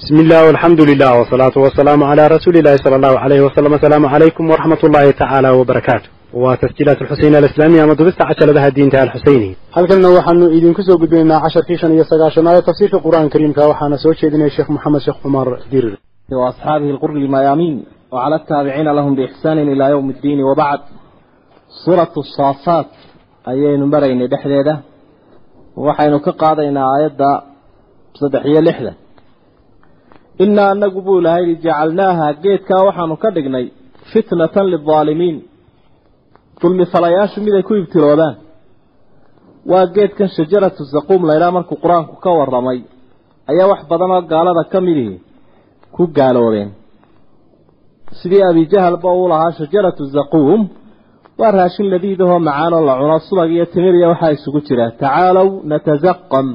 بسم الله والحمد لله والصلاة والسلام على رسول الله صلى الله عليه وسلم السلام عليكم ورحمة الله تعالى وبركاته وتسجيلات الحسين الإسلامية مدرسة عشر لها الدين تعالى الحسيني هل كنا وحن إذن كسو قدنا عشر كيشان يساقاشن على تفسير القرآن الكريم كوحانا سوى شيدنا الشيخ محمد شيخ عمر دير وأصحابه القر الميامين وعلى التابعين لهم بإحسان إلى يوم الدين وبعد سورة الصافات أيين برين دحديدة وحين كقاضينا آيات صدحية لحدة innaa anagu buu ilahay i jacalnaaha geedkaa waxaanu ka dhignay fitnatan lidaalimiin dulmifalayaashu miday ku ibtiloodaan waa geedkan shajaratu zaquum laydhaa markuu qur'aanku ka waramay ayaa wax badan oo gaalada ka midihi ku gaaloobeen. Sidii abijahalba uu lahaa shajaratu zaquum waa raashin ladiidahoo macaanoo la cuno subag iyo timir iyo waxaa isugu jira. Tacaalow natazaqam.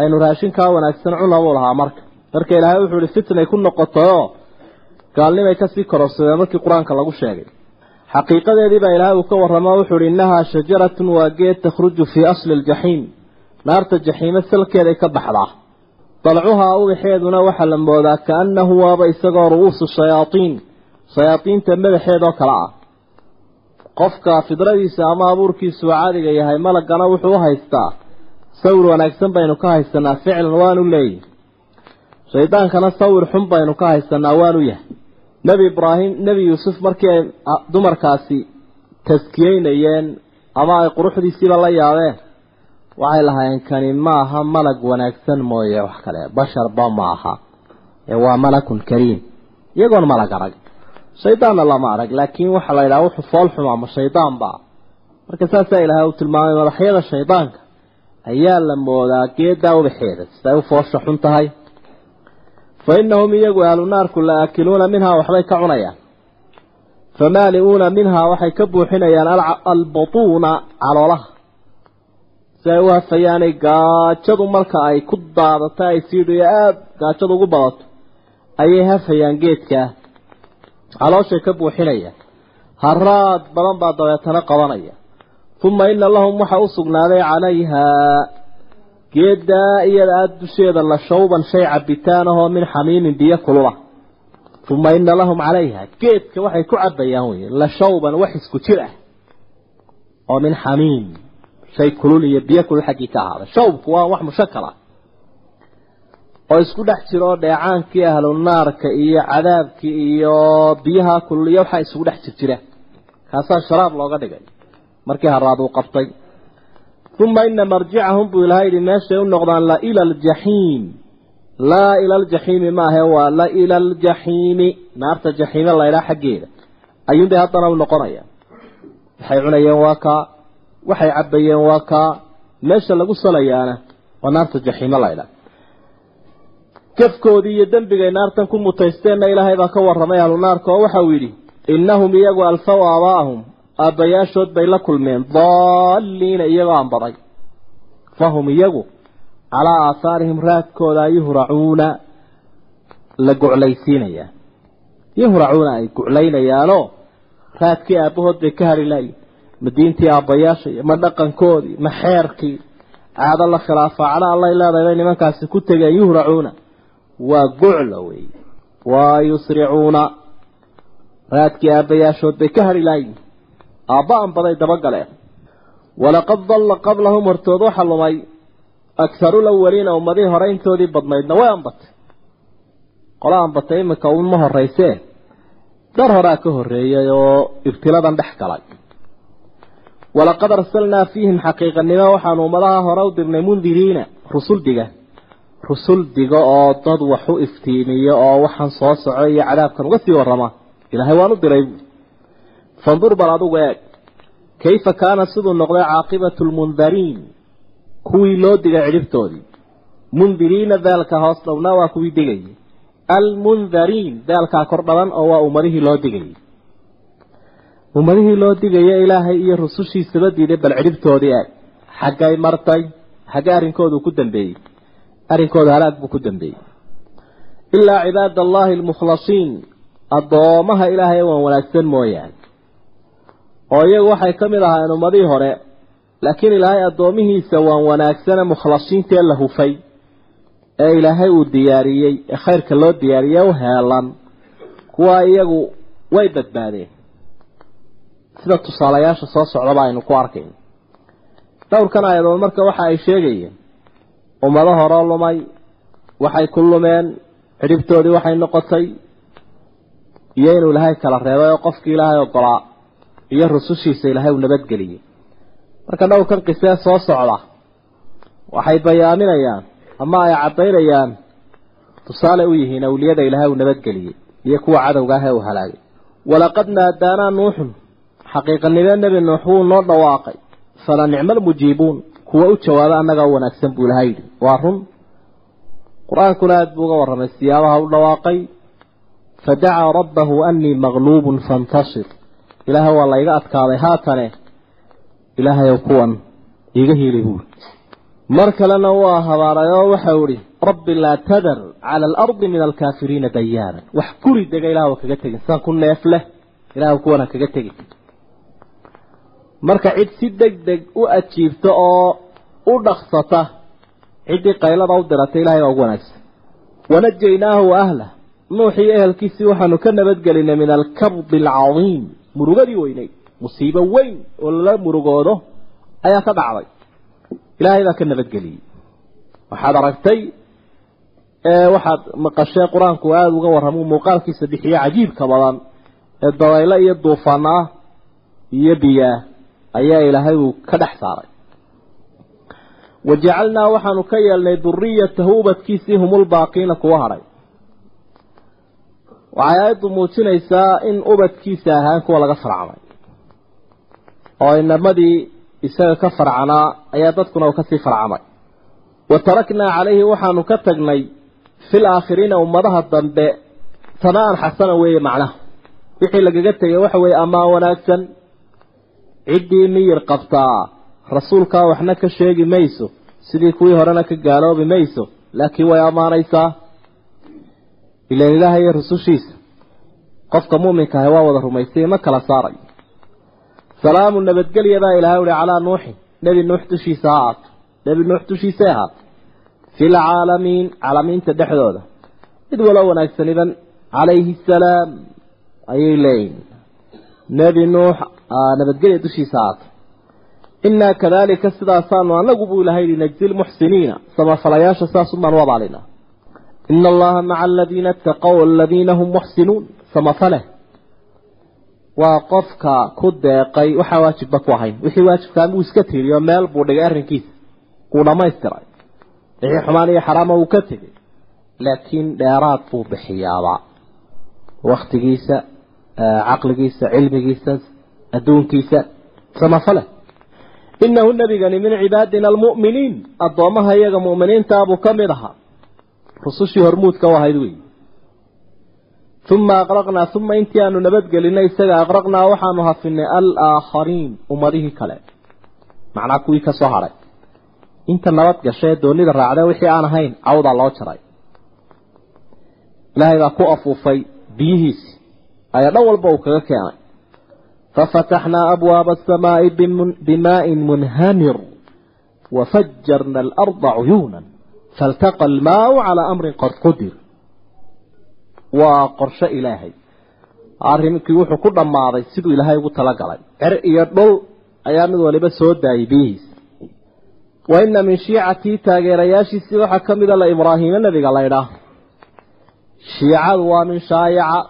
Aynu raashinkaa wanaagsan cunabuu lahaa marka marka ilaahay wuxuu ihi fitnay ku noqotayoo gaalnimay ka sii kororsadeen markii qur'aanka lagu sheegay. Xaqiiqadeedii baa ilaahay uu ka warramo wuxuu ihi innahaa shajaratun waa geed takhruju fii asli ljaxiim naarta jaxiime salkeeday ka baxdaa. Dalcuhaa ubaxeeduna waxaa la moodaa kaannahu waaba isagoo ru'uusu shayaatiin. Shayaadiinta madaxeedoo kale ah. Qofka fidradiisa ama abuurkiisu caadiga yahay malagana wuxuu u haystaa. Sawir wanaagsan baynu ka haysanaa ficlan waanu leeyahy shaydaankana sawir xun baynu ka haysanaa waanu yahay. Nebi ibraahim nebi yuusuf markii ay dumarkaasi taskiyeynayeen ama ay quruxdiisiiba la yaabeen waxay lahaayeen kani maaha malag wanaagsan mooye wax kale basharba maaha ee waa malakun kariim iyagoon malag arag. Shaydaanna lama arag laakiin waxaa la yidhaha wuxuu fool xuma ama shaydaan baa. Marka saasaa ilaahay uu tilmaamay madaxyada shaydaanka ayaa la moodaa geedaa ubaxeeda siday u foosha xun tahay fa innahum iyagu ahlu naarku la aakiluuna minhaa waxbay ka cunayaan. Famaali'uuna minhaa waxay ka buuxinayaan albutuuna caloolaha. Si ay u hafayaanay gaajadu marka ay ku daadato ay siidhiyo aada gaajadu ugu badato ayay hafayaan geedkaa calooshay ka buuxinayaan. Haraad badan baa dabeetana qabanaya. Uma ina iyada aada dusheeda la shawban shay cabitaan ahoo min xamiimin biyo kulula. Uma ina lahum calayha. Geedka waxay ku cabayaan wey la shawban wax isku jir ah. Oo min xamiim shay kulul iyo biyo kulul xaggii ka ahaada. Shawbku waa wax mushakal ah oo isku dhex jira oo dheecaankii ahlu naarka iyo cadaabkii iyo biyaha kulul iyo waxaa isugu dhex jir jira kaasaa sharaab looga dhigay. Markii haraad uu qabtay uma ina marjicahum buu ilahay yihi meeshay u noqdaan la ila aljaxiim laa ila aljaxiimi maahe waa la ila aljaxiimi naarta jaxiime laydhaa xaggeeda. Ayuunbay haddana u noqonayaan waxay cunayeen waa kaa waxay cabayeen waa kaa meesha lagu salayaana waa naarta jaxiime laydhaa gafkoodii iyo dembigay naartan ku mutaysteenna ilaahay baa ka warramay ahlu naarka oo waxa uu yidhi innahum iyagu alfaw aabaa'ahum aabbayaashood bay la kulmeen. Daalliina iyagoo anbaday fahum iyagu calaa aahaarihim raadkooda yuhracuuna la guclaysiinayaa yuhracuuna ay guclaynayaanoo raadkii aabbahood bay ka hari laayiin ma diintii aabbayaasha iyo ma dhaqankoodii ma xeerkii caado la khilaafa cala allay leedahay bay nimankaasi ku tegeen yuhracuuna. Waa gucla wey waa yusricuuna. Raadkii aabbayaashood bay ka hari laayiin aabba-an baday dabagaleen walaqad dalla qablahum hortood waxa lumay akharu lawaliina ummadihii hore intoodii badnaydna way ambatay qola ambatay iminka uma horeysee dar horaa ka horreeyay oo ibtiladan dhex galay. Walaqad arsalnaa fiihim xaqiiqanimo waxaanu ummadaha hore u dirnay mundiriina rusul diga. Rusul diga oo dad wax u iftiimiyo oo waxaan soo soco iyo cadaabkan uga sii warrama. Ilaahay waan u diray fandur bal adugu eeg kayfa kaana siduu noqday caaqibatu lmundariin kuwii loo digay cidhibtoodii mundiriina daalka hoos dhowna waa kuwii digayay almundariin daalkaa kor dhaban oo waa ummadihii loo digayay ummadihii loo digaya ilaahay iyo rusushiisaba diiday bal cidhibtoodii eeg. Xaggay martay xaggay arrinkoodu ku dambeeyey. Arrinkooda halaag buu ku dambeeyey. Ilaa cibaada allahi almukhlasiin addoomaha ilaahay waan wanaagsan mooyaane oo iyagu waxay ka mid ahaayeen ummadihii hore laakiin ilaahay addoomihiisa waan wanaagsane mukhlasiintee la hufay ee ilaahay uu diyaariyey ee khayrka loo diyaariyey u heelan kuwa iyagu way badbaadeen. Sida tusaalayaasha soo socdaba aynu ku arkayno dhowrkan aayadood marka waxa ay sheegayeen ummado horoo lumay waxay ku lumeen cidhibtoodii waxay noqotay iyo inuu ilaahay kala reebay oo qofkii ilaahay ogolaa iyo rusushiisa ilaahay uu nabadgeliyey marka dhowrkan qisee soo socda waxay bayaaminayaan ama ay caddaynayaan tusaale u yihiin awliyada ilaahay uu nabadgeliyey iyo kuwa cadowga ah ee uu halaagay. Walaqad naadaanaa nuuxun xaqiiqanimee nebi nuux wuu noo dhawaaqay. Fala nicma almujiibuun kuwa u jawaaba annagaa u wanaagsan buu ilahay yidhi. Waa run. Qur'aankuna aada buu uga warramay siyaabaha u dhawaaqay. Fadacaa rabbahu anii maqluubun fantasir ilaahay waa layga adkaaday. Haatane ilaahayow kuwan iiga hiili buuri mar kalena waa habaaray oo waxau ihi rabbi laa tadar cala alardi min alkaafiriina dayaaran wax guri dega ilah kaga tegin saan ku neef leh ilah kuwan ha kaga tegin. Marka cid si deg deg u ajiibta oo u dhaqsata ciddii qaylada u diratay ilahay baa ugu wanaagsan. Wanajaynaahu wa ahlah nuuxii ehelkiisii waxaanu ka nabadgelinay min alkarbi alcadiim murugadii weyneyd musiibo weyn oo lala murugoodo ayaa ka dhacday. Ilaahay baa ka nabadgeliyey. Waxaad aragtay waxaad maqashee qur'aanku aada uga warramuu muuqaalkiisa bixiye cajiibka badan ee dabaylo iyo duufaan ah iyo biyaah ayaa ilaahay uu ka dhex saaray. Wajacalnaa waxaanu ka yeelnay duriyatahu ubadkiisii humulbaaqiina kuwa hadhay waxay aayaddu muujinaysaa in ubadkiisa ahaan kuwa laga farcamay. Oo inamadii isaga ka farcanaa ayaa dadkuna uu ka sii farcamay. Wa taraknaa calayhi waxaanu ka tagnay fil aakhiriina ummadaha dambe sanaan xasana weeye macnaha. Wixii lagaga tegay waxa weeye ammaan wanaagsan. Ciddii miyir qabtaa. Rasuulkaa waxna ka sheegi mayso. Sidii kuwii horena ka gaaloobi mayso. Laakiin way ammaanaysaa ilan ilaahay iyo rusushiisa. Qofka muuminka ahi waa wada rumaystay ma kala saaray. Salaamu nabadgelya baa ilahay uhi calaa nuuxin nebi nuux dushiisa ha aato nebi nuux dushiisay ahaato. Fi lcaalamiin caalamiinta dhexdooda. Mid walo wanaagsaniban calayhi asalaam ayay leeyihiin nebi nuux nabadgelya dushiisa haato inaa kadalika sidaasaanu anagu buu ilahay yihi najzi lmuxsiniina samafalayaasha saasumaan u abaalinaa ina allaha maca aladiina ataqow aladiina hum muxsinuun samafaleh waa qofka ku deeqay waxaa waajibba ku ahayn. Wixii waajibkaa muu iska tiiriyo meel buu dhigay arrinkiisa. Wuu dhammaystiray. Wixii xumaan iyo xaraama wuu ka tegay laakiin dheeraad buu bixiyaaba waktigiisa caqligiisa cilmigiisa adduunkiisa samafaleh inahu nebigani min cibaadina almu'miniin. Addoommaha iyaga mu'miniintaabuu ka mid ahaa rusushii hormuudka u ahayd wey uma aqraqnaa uma intii aanu nabadgelinay isaga aqraqnaa waxaanu hafinay alaakhariin ummadihii kale. Macnaa kuwii ka soo hadhay inta nabad gashae doonida raacdee wixii aan ahayn cawdaa loo jaray. Ilaahay baa ku afuufay biyihiisi ayaa dhan walba uu kaga keenay. Fafataxnaa abwaaba asamaai bimaa'in munhamir wafajarna alarda cuyuunan faltaqa almaau calaa amrin qad qudir waa qorshe ilaahay. arrinkii wuxuu ku dhammaaday siduu ilaahay ugu talagalay cer iyo dhul ayaa mid waliba soo daayay biyihiisa wa ina min shiicatii taageerayaashiisii waxaa ka mida la ibraahiima nebiga laydhaah shiicadu waa min shaayaca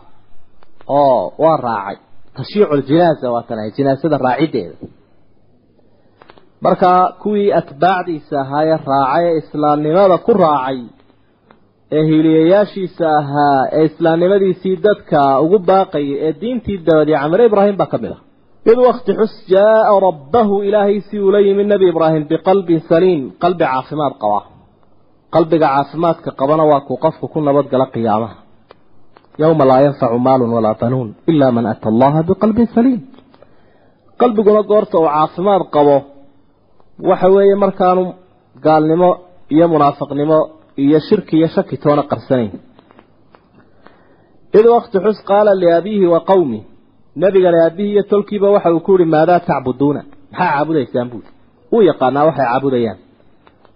oo waa raacay. tashiicu ljinaasa waa tanahay jinaasada raaciddeeda markaa kuwii atbaacdiisa ahaayee raacay ee islaamnimada ku raacay ee hiiliyayaashiisa ahaa ee islaamnimadiisii dadka ugu baaqayay ee diintii dabadii camire ibraahim baa ka mid ah. Id wakti xus jaaa rabbahu ilaahay si uu la yimi nebi ibraahim biqalbin saliim qalbi caafimaad qaba. Qalbiga caafimaadka qabana waa kuu qofku ku nabadgala qiyaamaha. Yowma laa yanfacu maalun walaa banuun ilaa man ata allaha biqalbin saliim. Qalbiguna goorta uu caafimaad qabo waxa weeye markaanu gaalnimo iyo munaafiqnimo iyo shirki iyo shaki toona qarsanayn. Id wakti xus qaala liabiihi wa qowmi nebigana aabihii iyo tolkiiba waxa uu ku yihi maadaa tacbuduuna? Maxaa caabudaysaan buuli wuu yaqaanaa waxay caabudayaan.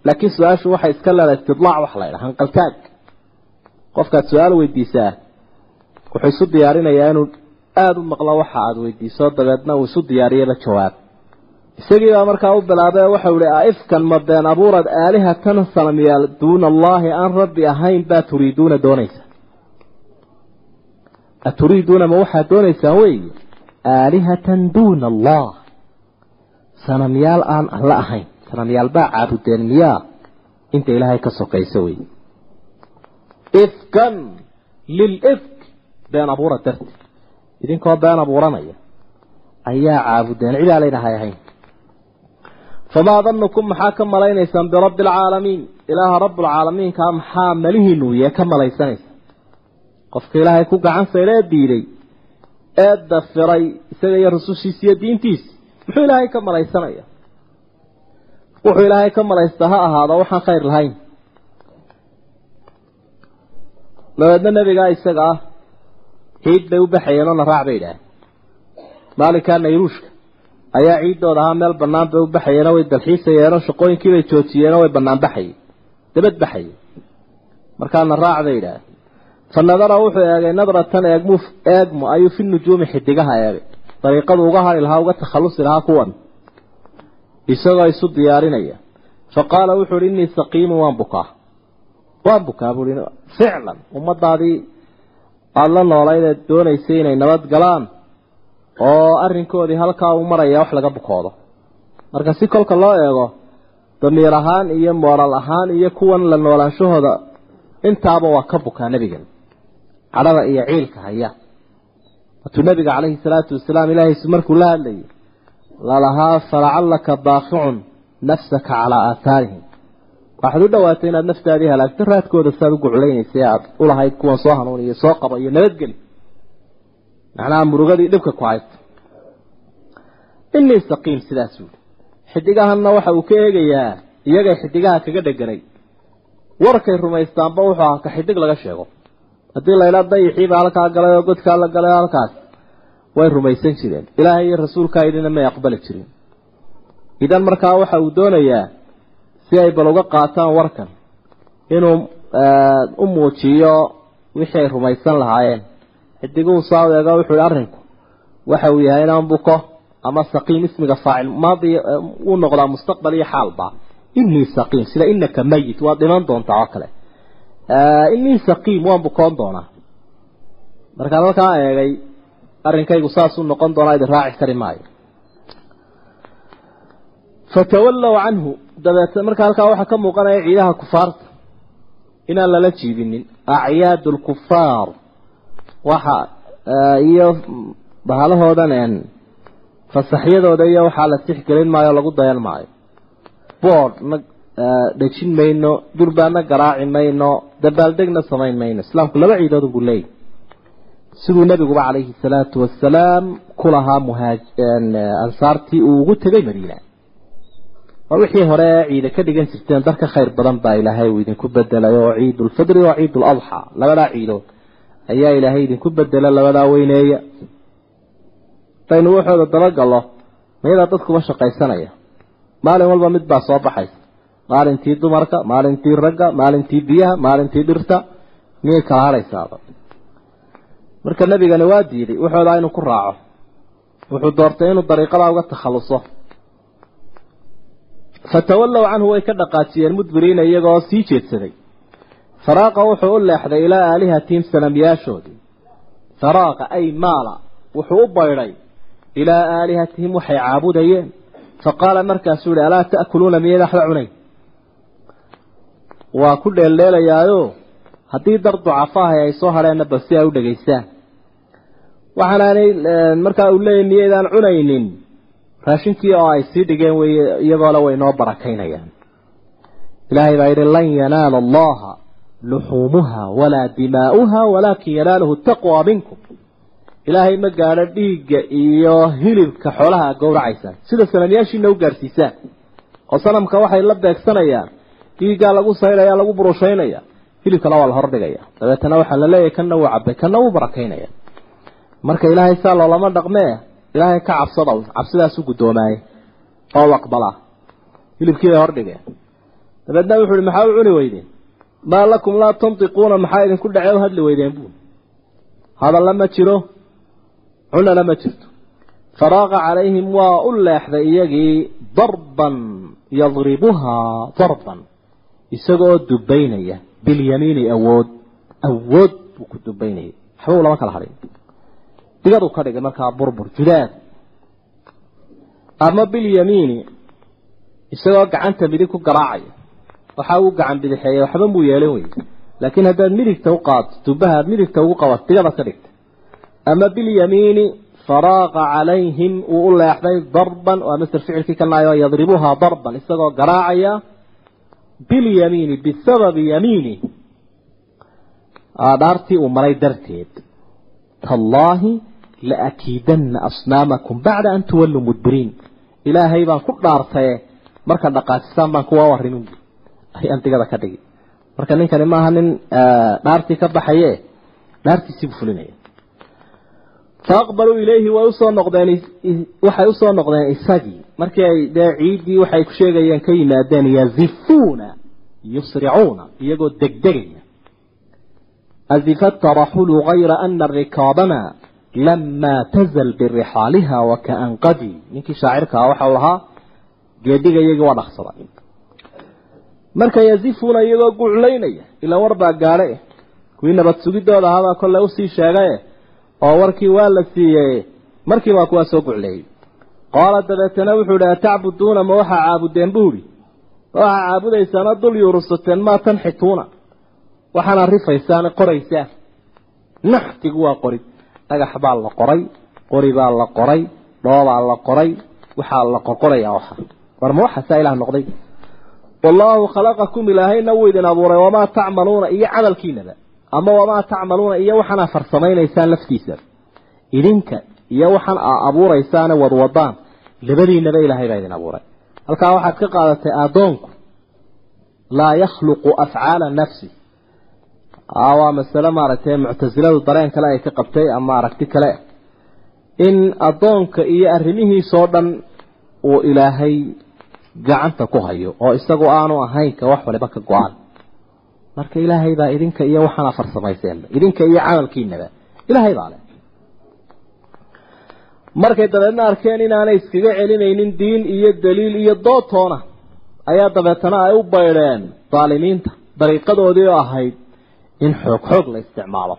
Laakiin su'aashu waxay iska leedahay istidlaac waxa la ydhaha hanqaltaag qofkaad su'aal weydiisaa wuxuu isu diyaarinayaa inuu aada u maqlo waxa aada weydiiso dabeedna uu isu diyaariyaba jawaab isagii baa markaa u bilaabee waxau ihi aifkan ma been abuurad aalihatan sanamyaal duuna allaahi aan rabbi ahayn baa turiiduuna doonaysa aturiiduuna ma waxaad doonaysaan wey aalihatan duuna allah sanamyaal aan alla ahayn. Sanamyaal baa caabudeen miyaa inta ilaahay ka sokaysa wey ifkan lilifk been abuura darti idinkoo been abuuranaya ayaa caabudeen cid aanaynahay ahayn famaa danukum maxaa ka malaynaysaan birabbi alcaalamiin ilaaha rabbulcaalamiinkaa maxaa malihiinu yee ka malaysanaysa qofka ilaahay ku gacan sayra ee diiday ee dafiray isaga iyo rusushiisa iyo diintiisa muxuu ilaahay ka malaysanaya wuxuu ilaahay ka malaystaa ha ahaado waxaan khayr lahayn dabeedna nebigaa isaga ah ciid bay u baxayeen oo na raac bay idhaaheen maalinkaa nayruushka ayaa ciiddooda ahaa meel bannaan bay u baxayeenoo way dalxiisayeenoo shaqooyinkiibay joojiyeenoo way bannaan baxayeen dabad baxayeen markaana raac bay idhaaheen fa nadara wuxuu eegay nadratan eegmu eegmo ayuu fi nujuumi xidigaha eegay. Dariiqadu uga hari lahaa uga takhallusi lahaa kuwan. Isagoo isu diyaarinaya. Fa qaala wuxuu uhi innii saqiimun waan bukaa. Waan bukaa buui ficlan ummadaadii aada la noolayd eed doonaysay inay nabad galaan oo arrinkoodii halkaa uu maraya wax laga bukoodo. Marka si kolka loo eego damiir ahaan iyo mooral ahaan iyo kuwan la noolaanshahooda intaaba waa ka bukaa nebigan. Cadhada iyo ciilka haya. Watuu nabiga calayhi salaatu wasalaam ilaahaysu markuu la hadlayay lalahaa falacallaka baaqicun nafsaka calaa aathaarihim waxaad u dhawaatay inaad naftaadii halaagto raadkooda saad u guclaynaysay aad ulahayd kuwan soo hanuuniyo soo qaba iyo nabadgeli macnaha murugadii dhibka ku haysto. Inii saqiim sidaas uuli xidigahanna waxa uu ka eegayaa iyagay xidigaha kaga dheganay warkay rumaystaanba wuxuu ahaa ka xidig laga sheego. Haddii laydhaa dayixiibaa halkaa galay oo godkaa la galay halkaas way rumaysan jireen. Ilaahay iyo rasuulkaa idina may aqbali jirin. Idan markaa waxa uu doonayaa si ay bal uga qaataan warkan inuu u muujiyo wixii ay rumaysan lahaayeen xidiguu saa eego wuxuu ihi arrinku waxa uu yahay inaan buko ama saqiim ismiga faacil maadi uu noqdaa mustaqbal iyo xaalba inii saqiim sida inaka mayit waad dhiman doontaa oo kale. Inii saqiim waan bukoon doonaa. Markaan halkaa eegay arrinkaygu saasuu noqon doonaa idin raaci kari maayo. Fatawallow canhu dabeete marka halkaa waxaa ka muuqanaya ciidaha kufaarta inaan lala jiibinin acyaadu lkufaar waxa iyo bahalahoodan fasaxyadooda iyo waxaa la tixgelin maayo lagu dayan maayo. Boord na dhejin mayno durbaana garaaci mayno dabaaldegna samayn mayno. Islaamku laba ciidood buu leeyahy siduu nebiguba calayhi salaatu wasalaam ku lahaa muhaaj ansaartii uu ugu tegay madiina. Waa wixii hore ciida ka dhigan jirteen dar ka khayr badan baa ilaahay uu idinku bedelay oo ciid ulfidri oo ciid uladxa labadaa ciidood ayaa ilaahay idinku bedela labadaa weyneeya hadaynu waxooda dabagallo mayadaa dadkuba shaqaysanaya. Maalin walba mid baa soo baxaysa. Maalintii dumarka maalintii ragga maalintii biyaha maalintii dhirta miyay kala hadhaysaaba. Marka nebigani waa diiday waxoodaa inuu ku raaco. Wuxuu doortay inuu dariiqadaa uga takhalluso fatawallow canhu way ka dhaqaajiyeen mudbiriina iyagoo sii jeedsaday faraaqa wuxuu u leexday ilaa aalihatihim sanamyaashoodii faraaqa ay maala wuxuu u baydhay ilaa aalihatihim waxay caabudayeen. Faqaala markaasuu yihi alaa ta'kuluuna miyayd waxba cunayn waa ku dheeldheelayaayo. Haddii dar ducafaahay ay soo hadheenna bal si ay u dhegaystaan waxaanaanay markaa uu leeyahy miyaydaan cunaynin. Raashinkii oo ay sii dhigeen wey iyagoole way noo barakaynayaan. Ilaahay baa yidhi lan yanaala allaha luxuumuha walaa dimaa'uha walaakin yanaaluhu taqwa minkum. Ilaahay ma gaadho dhiigga iyo hilibka xoolaha gowracaysaan sida sanamyaashiina u gaadhsiisaan oo sanamka waxay la beegsanayaan. Dhiiggaa lagu saydhaya lagu burushaynaya. Hilibkana waa la hordhigaya dabeetana waxaa la leeyahay kana wuu cabay kana wuu barakaynaya. Marka ilaahay saa loolama dhaqmee ilaahay ka cabsada cabsidaas u guddoomaayey oo aqbalaa hilibkii bay hordhigeen dabeedna wuxu uhi maxaa u cuni weydeen maa lakum laa tantiquuna maxaa idinku dhace u hadli weydeen buuli hadalla ma jiro cunana ma jirto. faraaqa calayhim waa u leexday iyagii darban yadribuhaa darban isagoo dubaynaya bilyamiini awood awood buu ku dubaynayay waxba u lama kala hadhin digaduu ka dhigay markaa burbur judaad ama bilyamiini isagoo gacanta midig ku garaacaya waxa uu gacan bidixeeyey waxba muu yeelan weyey laakiin haddaad midigta u qaadto dubaha aad midigta ugu qabato digadaad ka dhigta. Ama bilyamiini faraaqa calayhim wuu u leexday darban waa master ficilkii ka naayo darban isagoo garaacaya. Bilyamiini bisababi yamiini. Dhaartii uu maray darteed. Tallaahi laakiidanna asnaamakum bacda an tuwalluu mudbiriin. Ilaahay baan ku dhaartaye marka dhaqaajisaan baan kuwa warinin ayaan digada ka dhigi. Marka ninkani maaha nin dhaartii ka baxaye dhaartiisii buu fulinaya faaqbaluu ilayhi way u soo noqdeen waxay u soo noqdeen isagii. Markii ay dee ciiddii waxay ku sheegayeen ka yimaadeen yazifuuna yusricuuna iyagoo degdegaya. Azifa taraxulu gayra ana rikaabana lamaa tazal birixaaliha wakaanqadi ninkii shaacirka ah waxau lahaa iyagii waa dhaqsaday marka yazifuuna iyagoo guclaynaya ilaa war baa gaadhe kuwii nabad sugidooda ahaabaa kolle u sii sheegaye oo warkii waa la siiyey. Markii baa kuwaa soo gucleeyey qaala dabeetana wuxuu idhi atacbuduuna ma waxaa caabudeen? buuri ma waxaa caabudaysaana dul yuurusateen maa tanxituuna waxaana rifaysaan qoraysaan naxtigu waa qorid. Dhagax baa la qoray qori baa la qoray dhoobaa la qoray waxaa la qorqorayaa waxa. War ma waxaasaa ilaah noqday wallaahu khalaqakum ilaahayna wuu idin abuuray wamaa tacmaluuna iyo camalkiinaba ama wamaa tacmaluuna iyo waxaana farsamaynaysaan laftiisa. Idinka iyo waxaan aa abuuraysaane wadwadaan. Labadiinaba ilaahay baa idin abuuray. Halkaa waxaad ka qaadatay addoonku. Laa yakhluqu afcaala nafsi. Waa masale maaragtay muctasiladu dareen kale ay ka qabtay ama aragti kale. In addoonka iyo arrimihiisoo dhan uu ilaahay gacanta ku hayo oo isagu aanu ahayn ka wax waliba ka go-an. Marka ilaahay baa idinka iyo waxaana farsamayseenba idinka iyo camalkiinaba ilaahay baa leh. Markay dabeedna arkeen inaanay iskaga celinaynin diin iyo daliil iyo dootoona ayaa dabeetana ay u baydheen daalimiinta dariiqadoodii oo ahayd in xoog xoog la isticmaalo.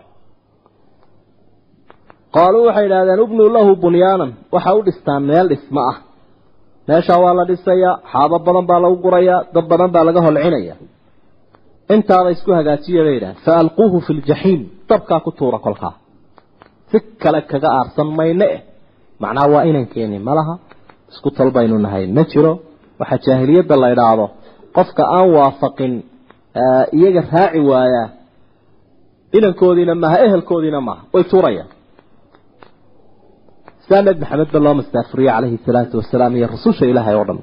Qaaluu waxay idhahdeen ubnuu lahu bunyaanan waxa u dhistaan meel dhismo ah meeshaa waa la dhisayaa xaabo badan baa lagu gurayaa dad badan baa laga holcinaya. Intaaba isku hagaajiya bay yidhahdeen fa alquuhu fi ljaxiim dabkaa ku tuura kolkaa. Si kale kaga aarsan mayne eh. Macnaha waa inankeeni ma laha? Isku tal baynu nahay. Ma jiro? Waxaa jaahiliyadda la idhaahdo qofka aan waafaqin iyaga raaci waayaa inankoodiina maaha ehelkoodiina maaha way tuurayaan sidaa nebi maxamed ba loo mastaafuriyey calayhi salaatu wasalaam iyo rususha ilaahay oo dhan.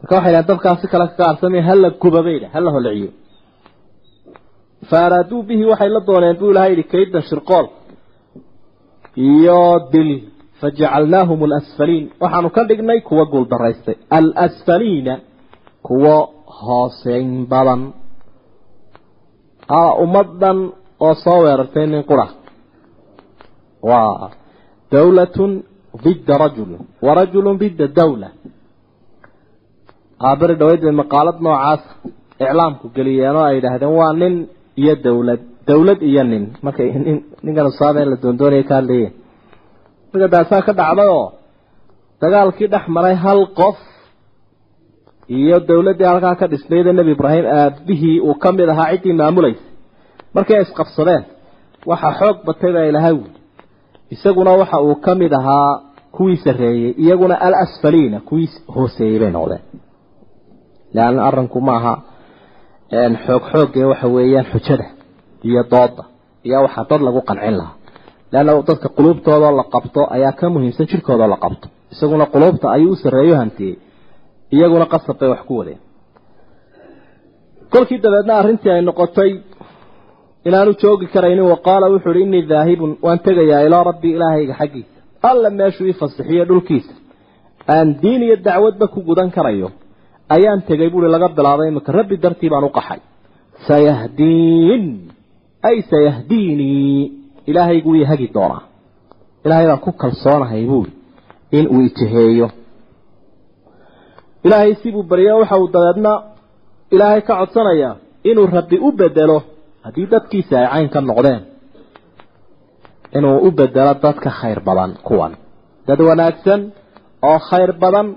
Marka waxay dhahen dabkaasi kale kaga aarsamay hala guba bayda hala holiciyo fa araaduu bihi waxay la dooneen buu ilahay yihi kaydan shirqool iyo dil fajacalnaahum alasfaliin. Waxaanu ka dhignay kuwa guuldaraystay alasfaliina kuwa hooseyn badan dawlatun didda rajulin wa rajulun didda dawla beri dhaweyd bay maqaalad noocaas iclaamku geliyeen oo ay yidhaahdeen waa nin iyo dawlad dawlad iyo nin markay ninkan usaaba la doondoonaya ka hadlayeen marka daasaa ka dhacday oo dagaalkii dhex maray hal qof iyo dawladdii halkaa ka dhisnayda nebi ibraahim aabihii uu ka mid ahaa ciddii maamulaysa markay isqabsadeen waxaa xoog batay baa ilahay wuli isaguna waxa uu ka mid ahaa kuwii sarreeyey iyaguna alasfaliina kuwii hooseeyey bay noqdeen. Leanna arrinku maaha xoog xoogee waxa weeyaan xujada iyo dooda iyo waxaa dad lagu qancin lahaa. Leanna dadka quluubtoodao la qabto ayaa ka muhiimsan jirhkoodao la qabto. Isaguna quluubta ayuu u sarreeyo hantiyey iyaguna qasab bay wax ku wadeen. Kolkii dabeedna arrintii ay noqotay inaanu joogi karaynin wa qaala wuxuu uhi innii daahibun waan tegayaa ilaa rabbii ilaahayga xaggiisa. Alla meeshuu ii fasixiyo dhulkiisa. Aan diin iyo dacwadba ku gudan karayo ayaan tegay buuri laga bilaabay iminka rabbi dartii baan u qaxay. Sayahdiin ay sayahdiinii ilaahaygu ii hagi doonaa. Ilaahay baan ku kalsoonahay buuri in uu ijaheeyo ilaahay sibuu baryo waxa uu dabeedna ilaahay ka codsanayaa inuu rabbi u bedelo haddii dadkiisa ay cayn ka noqdeen inuu u bedelo dadka khayr badan kuwan. Dad wanaagsan oo khayr badan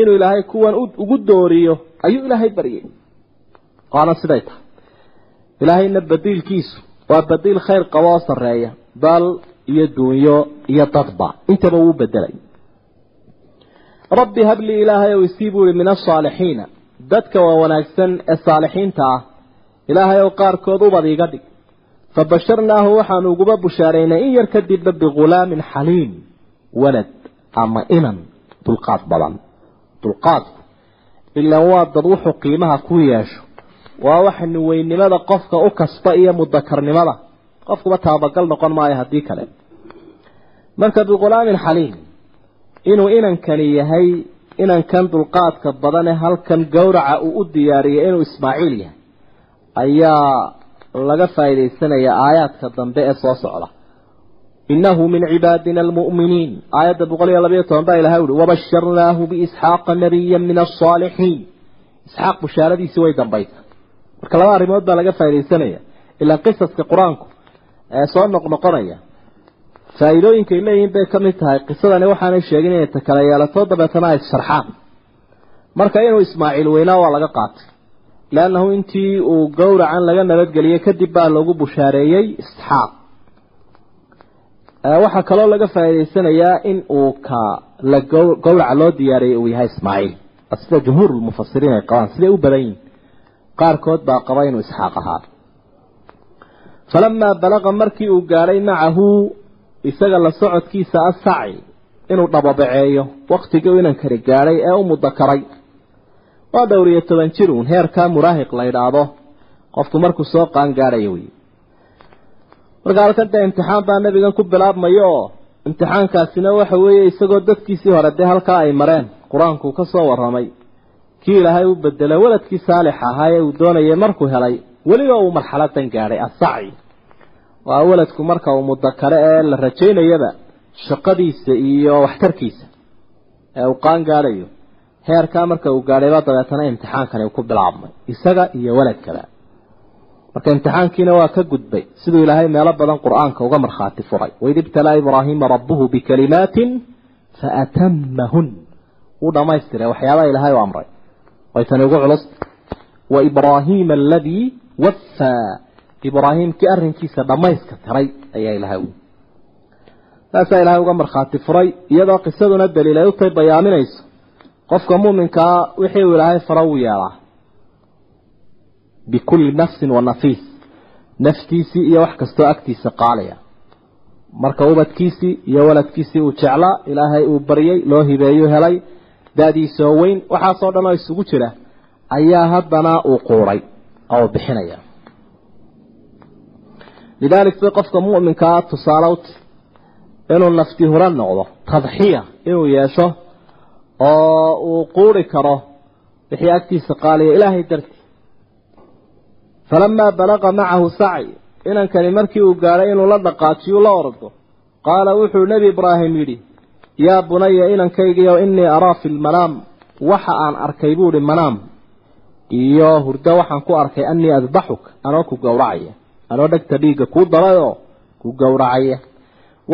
inuu ilaahay kuwan ugu dooriyo ayuu ilaahay baryay. Waana siday tahay. Ilaahayna badiilkiisu waa badiil khayr qabo oo sarreeya dal iyo duunyo iyo dadba. Intaba wuu bedelay. Rabbi hablii ilaahay ow isii buu ihi min asaalixiina dadka waa wanaagsan ee saalixiinta ah ilaahay ow qaarkood ubad iga dhig. Fabasharnaahu waxaanu uguba bushaaraynay in yar kadibba bighulaamin xaliim walad ama inan dulqaad badan. Dulqaadku ilaan waa dad wuxuu qiimaha ku yeesho. Waa waxa niweynimada qofka u kasta iyo mudakarnimada qofkuba taabagal noqon maayo haddii kale. Marka bighulaamin xaliim inuu inankani yahay inankan dulqaadka badan ee halkan gowraca uu u diyaariyay inuu ismaaciil yahay ayaa laga faa'iidaysanaya aayaadka dambe ee soo socda. Inahu min cibaadina almu'miniin. Aayadda boqol iyo labayo toban baa ilahay uhi wabasharnaahu biisxaaqa nabiya min alsaalixiin isxaaq bushaaradiisii way dambaysa marka laba arrimood baa laga faaidaysanaya ilaa qisaska qur'aanku ee soo noqnoqonaya faa'iidooyinkay leeyihiin bay ka mid tahay. Qisadani waxaanay sheegin inay ta kala yeelato dabeetana ay sharxaan. Marka inuu ismaaciil weynaa waa laga qaatay leannahu intii uu gowracan laga nabadgeliyey kadib baa lagu bushaareeyey isxaaq waxaa kaloo laga faa'idaysanayaa in uu ka la gowraca loo diyaariyey uu yahay ismaaciil sida jumhuurulmufasiriin ay qabaan siday u badan yihiin qaarkood baa qaba inuu isxaaq ahaa falamaa balaqa markii uu gaadhay macahu isaga la socodkiisa asaci inuu dhababaceeyo waktigii u inankari gaadhay ee u mudakaray waa dhowr iyo toban jir uun heerkaa muraahiq la yidhaahdo. Qofku markuu soo qaan gaadhayo wey marka halkan dee imtixaan baa nabigan ku bilaabmayo. Oo imtixaankaasina waxa weeye isagoo dadkiisii hore dee halkaa ay mareen. Qur'aankuu ka soo warramay. Kii ilaahay u bedelay waladkii saalix ahaa ee uu doonayay markuu helay weliba uu marxaladan gaadhay asaci waa waladku marka uu mudakare ee la rajaynayaba shaqadiisa iyo waxtarkiisa ee uu qaan gaadhayo heerkaa marka uu gaadhayba dabeetana imtixaankani ku bilaabmay isaga iyo waladkaba marka imtixaankiina waa ka gudbay siduu ilaahay meelo badan qur'aanka uga markhaati furay. Waid ibtalaa ibraahiima rabbuhu bikalimaatin faatamahun wuu dhamaystiray waxyaabaha ilaahay u amray. Way tani ugu culus. Wa ibraahiima aladii waffaa ibraahiimkii arrinkiisa dhammayska tiray ayaa ilahay saasaa ilaahay uga markhaati furay iyadoo qisaduna daliil ay u tahay bayaaminayso qofka muuminkaa wixii uu ilaahay fara uu yeelaa bikulli nafsin wa nafiis naftiisii iyo wax kastoo agtiisa qaalaya. Marka ubadkiisii iyo waladkiisii uu jeclaa ilaahay uu baryay loo hibeeyu helay da-diisoo weyn waxaasoo dhan oo isugu jira ayaa haddana uu quuray oo bixinaya. Lidaalik bay qofka mu'minkaa tusaale uti inuu nafti hura noqdo tadxiya inuu yeesho oo uu quuri karo wixii agtiisa qaaliya ilaahay dartii. Falamaa balaqa macahu saci inankani markii uu gaadhay inuu la dhaqaajiyu la ordo qaala wuxuu nebi ibraahim yidhi yaa bunaya inankaygiio innii araa fi lmanaam waxa aan arkay buuhi manaam. Iyo hurdo waxaan ku arkay annii adbaxuk anoo ku gowracaya anoo dhegta dhiigga kuu dalayoo ku gowracaya.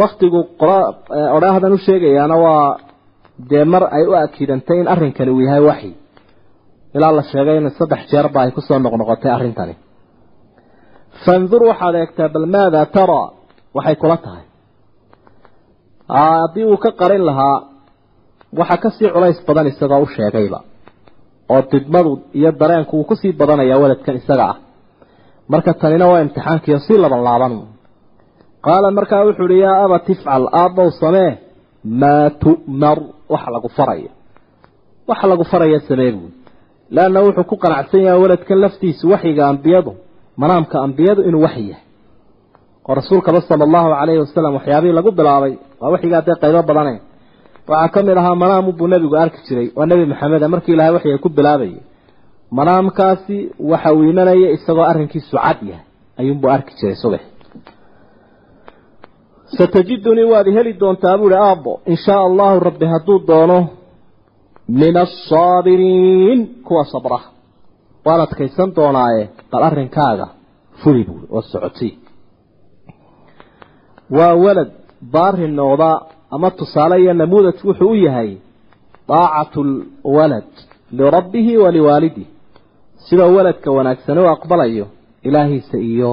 Waktigu odhaahdan u sheegayaana waa dee mar ay u akidantay in arrinkani uu yahay waxyi. Ilaa la sheegay in saddex jeerba ay ku soo noqnoqotay arrintani. Fandur waxaad eegtaa bal maadaa taraa waxay kula tahay. Haddii uu ka qarin lahaa waxa ka sii culays badan isagoo u sheegayba oo didmadu iyo dareenku uu ku sii badanayaa waladkan isaga ah. Marka tanina waa imtixaankiio si laban laaban. Qaala markaa wuxuu uhi yaa aba tifcal aabbow samee maa tu'mar waxa lagu faraya waxa lagu faraya samee buui leanna wuxuu ku qanacsan yahay waladkan laftiisu waxyiga ambiyadu manaamka ambiyadu inuu waxyi yahay. Oo rasuulkaba sala allahu calayhi wasalam waxyaabihii lagu bilaabay waa waxyigaa dee qaybo badane waxaa ka mid ahaa manaamu buu nebigu arki jiray waa nebi maxameda markii ilaahay waxay ku bilaabayay manaamkaasi waxa uu imanaya isagoo arrinkiisu cad yahay ayuunbuu arki jiray subax satajidunii waad heli doontaa buuhi aabbo in shaa allahu rabbi hadduu doono min asaabiriin kuwa sabra waan adkaysan doonaaye bal arrinkaaga fuli buui oo socotay waa walad baari noqda ama tusaale iyo namuudaj wuxuu u yahay daacatu lwalad lirabbihi wa liwaalidih sidoo waladka wanaagsan u aqbalayo ilaahiisa iyo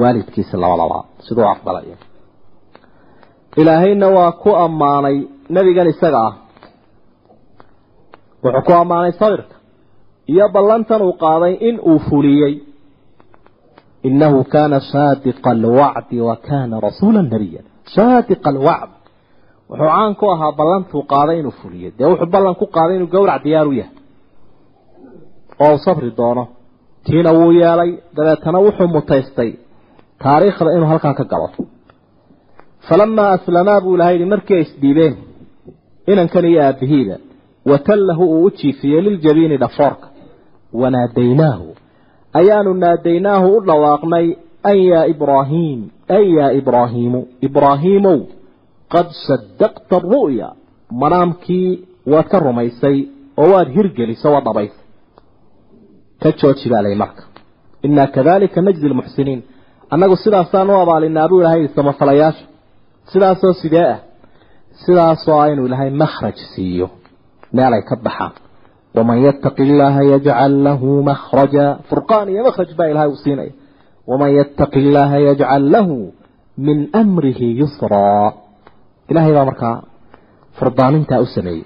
waalidkiisa labadaba siduu aqbalayo ilaahayna waa ku ammaanay nebigan isaga ah. Wuxuu ku ammaanay sabirka iyo ballantan uu qaaday in uu fuliyey. Inahu kaana saadiqa alwacdi wa kaana rasuula nabiya saadiqa alwacd wuxuu caan ku ahaa ballantuu qaaday inuu fuliyey. Dee wuxuu ballan ku qaaday inuu gowrac diyaar u yahay? Oo sabri doono. Tiina wuu yeelay. Dabeetana wuxuu mutaystay. Taariikhda inuu halkaa ka galo falamaa aslamaa buu ilahay yihi markii ay isdhiibeen inankan iyo aabihiida watallahu uu u jiifiyey liljabiini dhafoorka wanaadaynaahu ayaanu naadaynaahu u dhawaaqnay an yaa ibraahiim an yaa ibraahiimu ibraahiimow qad sadaqta aru'ya manaamkii waad ka rumaysay oo waad hirgeliso waad dhabaysay ka jooji baa lay marka inaa kadalika najzi lmuxsiniin annagu sidaasaan u abaalinaa buu ilahay samafalayaasha sidaasoo sidee ah? Sidaasoo ah inuu ilaahay makhraj siiyo. Meel ay ka baxaan. Waman yattaqi illaaha yajcal lahu makhraja. Furqaan iyo makhraj baa ilahay uu siinaya waman yattaqi illaaha yajcal lahu min amrihi yusraa ilahay baa markaa furdaanintaa u sameeyey.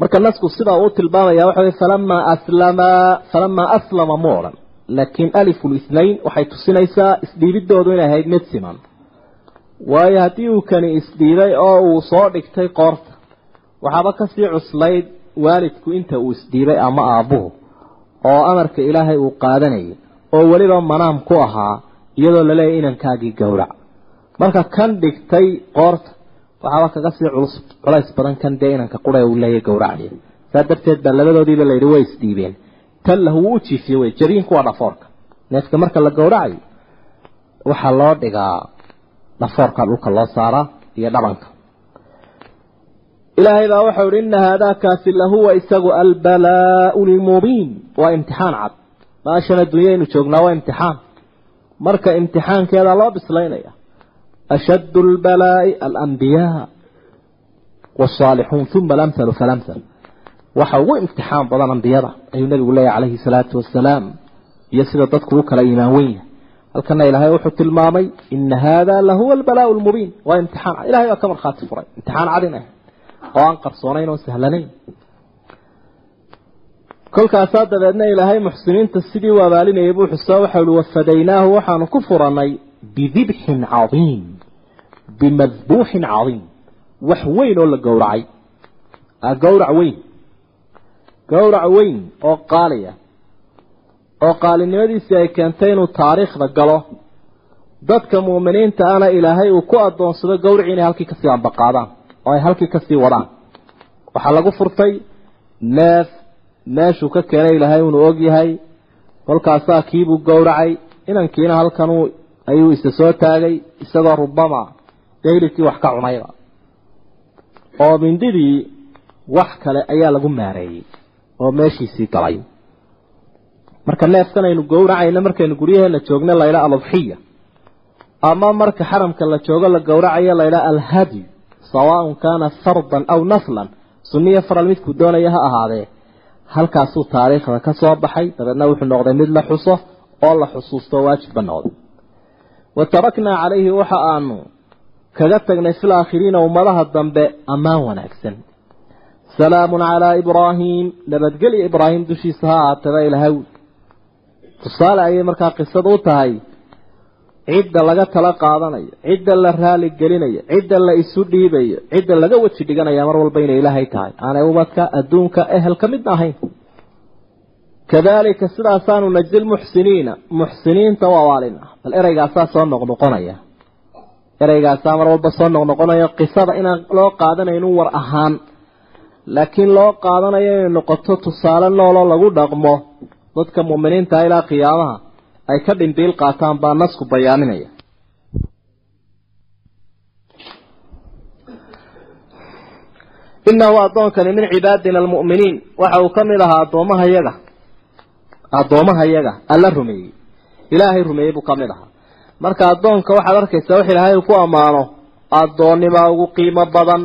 Marka nasku sidaa uu tilmaamaya waxa wey falamaa aslama falamaa aslama mu odhan laakiin alifu lithnayn waxay tusinaysaa isdhiibidoodu inay ahayd mid siman waayo haddii uu kani isdhiibay oo uu soo dhigtay qoorta waxaaba ka sii cuslayd waalidku inta uu isdhiibay ama aabbuhu oo amarka ilaahay uu qaadanayay oo weliba manaam ku ahaa iyadoo laleeyahy inankaagii gowrac marka kan dhigtay qoorta waxaaba kaga sii culus culays badan kan dee inanka qura uu leeyahy gowracaya saa darteed baa labadoodiiba layidhi way isdhiibeen. Tallahu wuu u jiifiyey wey jariinku waa dhafoorka. Neefka marka la gowracayo waxaa loo dhigaa dhafoorka dhulka loo saaraa iyo dhabanka. Ilaahay baa waxau ihi ina haadaakaasi lahuwa isagu albalaau lmubiin waa imtixaan cad. Maashan adduunyaynu joognaa waa imtixaan. Marka imtixaankeeda loo bislaynaya ashaddu lbalaa'i alambiyaa waalsaalixuun uma alamhalu falamhal waxa ugu imtixaan badan ambiyada ayuu nabigu leeyahy calayhi salaatu wasalaam iyo sida dadku u kala iimaan wen yahay halkana ilaahay wuxuu tilmaamay ina haada lahuwa albalaau lmubiin waa imtixaan. Ilahay baa ka markhaati furay. Imtixaan cadin ah. Oo aan qarsoonayn oo sahlanayn. Kolkaasaa dabeedna ilaahay muxsiniinta sidii u abaalinayay buu xusaa waxau ihi wafadaynaahu waxaanu ku furanay bidibxin cadiim bimadbuuxin cadiim. Wax weyn oo la gowracay. Gowrac weyn. Gowrac weyn oo qaaliya oo qaalinimadiisii ay keentay inuu taariikhda galo. Dadka mu'miniinta ana ilaahay uu ku adoonsado gowracii inay halkii ka sii ambaqaadaan oo ay halkii ka sii wadaan. Waxaa lagu furtay neef meeshuu ka keenay ilaahay uunu og yahay kolkaasaa kiibuu gowracay inankiina halkan ayuu isa soo taagay isagoo rubama daylikii wax ka cunayba. Oo mindidii wax kale ayaa lagu maareeyey oo meeshiisii galay marka neefkan aynu gowracayno markaynu guryaheena joogna laydha aludxiya ama marka xaramka la joogo la gowracayo laydha alhadyu sawaaun kaana fardan aw naflan sunniyo faral midkuu doonaya ha ahaadee. Halkaasuu taariikhda ka soo baxay dabeedna wuxuu noqday mid la xuso oo la xusuusto waajibba noqday. Wa taraknaa calayhi waxa aanu kaga tagnay fil aakhiriina ummadaha dambe ammaan wanaagsan. Salaamun calaa ibraahiim nabadgelya ibraahim dushiisa ha ahaataba ilahaw tusaale ayay markaa qisada u tahay cidda laga tala qaadanayo cidda la raali gelinayo cidda la isu dhiibayo cidda laga weji dhiganaya mar walba inay ilaahay tahay. Aanay ubadka adduunka ehel ka midna ahayn. Kadalika sidaasaanu najdi lmuxsiniina muxsiniinta u abaalina bal ereygaasaa soo noqnoqonaya. Ereygaasaa mar walba soo noqnoqonayo qisada inaan loo qaadanaynin war ahaan. Laakiin loo qaadanayo inay noqoto tusaale nooloo lagu dhaqmo dadka mu'miniinta ilaa qiyaamaha ay ka dhimbiil qaataan baa nasku bayaaminaya inahu addoonkani min cibaadina almu'miniin. Waxa uu ka mid ahaa addoomaha yaga. Addoomaha yaga. Alla rumeeyey. Ilaahay rumeeyey buu ka mid ahaa. Marka addoonka waxaad arkaysaa wax ilaahay ku ammaano addoonnimaa ugu qiimo badan.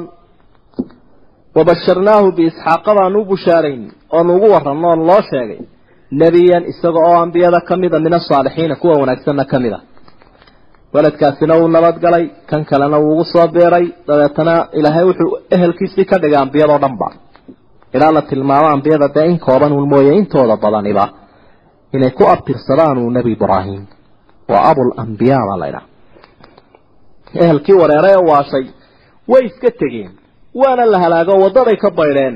Wabasharnaahu biisxaaqa baanu u bushaarayn oonu ugu warranno oon loo sheegay nebiyan isaga oo ambiyada ka mida min asaalixiina kuwa wanaagsanna ka mid a waladkaasina wuu nabadgalay kan kalena wuu ugu soo beeray dabeetana ilaahay wuxuu ehelkiisii ka dhigay ambiyadoo dhan ba ilaa la tilmaamo ambiyada dee in kooban uun mooye intooda badaniba inay ku abtirsadaan uu nebi ibraahim waa abul ambiyaa baa laydhaha ehelkii wareeray ee waashay way iska tegeen waana la halaago waddaday ka baydheen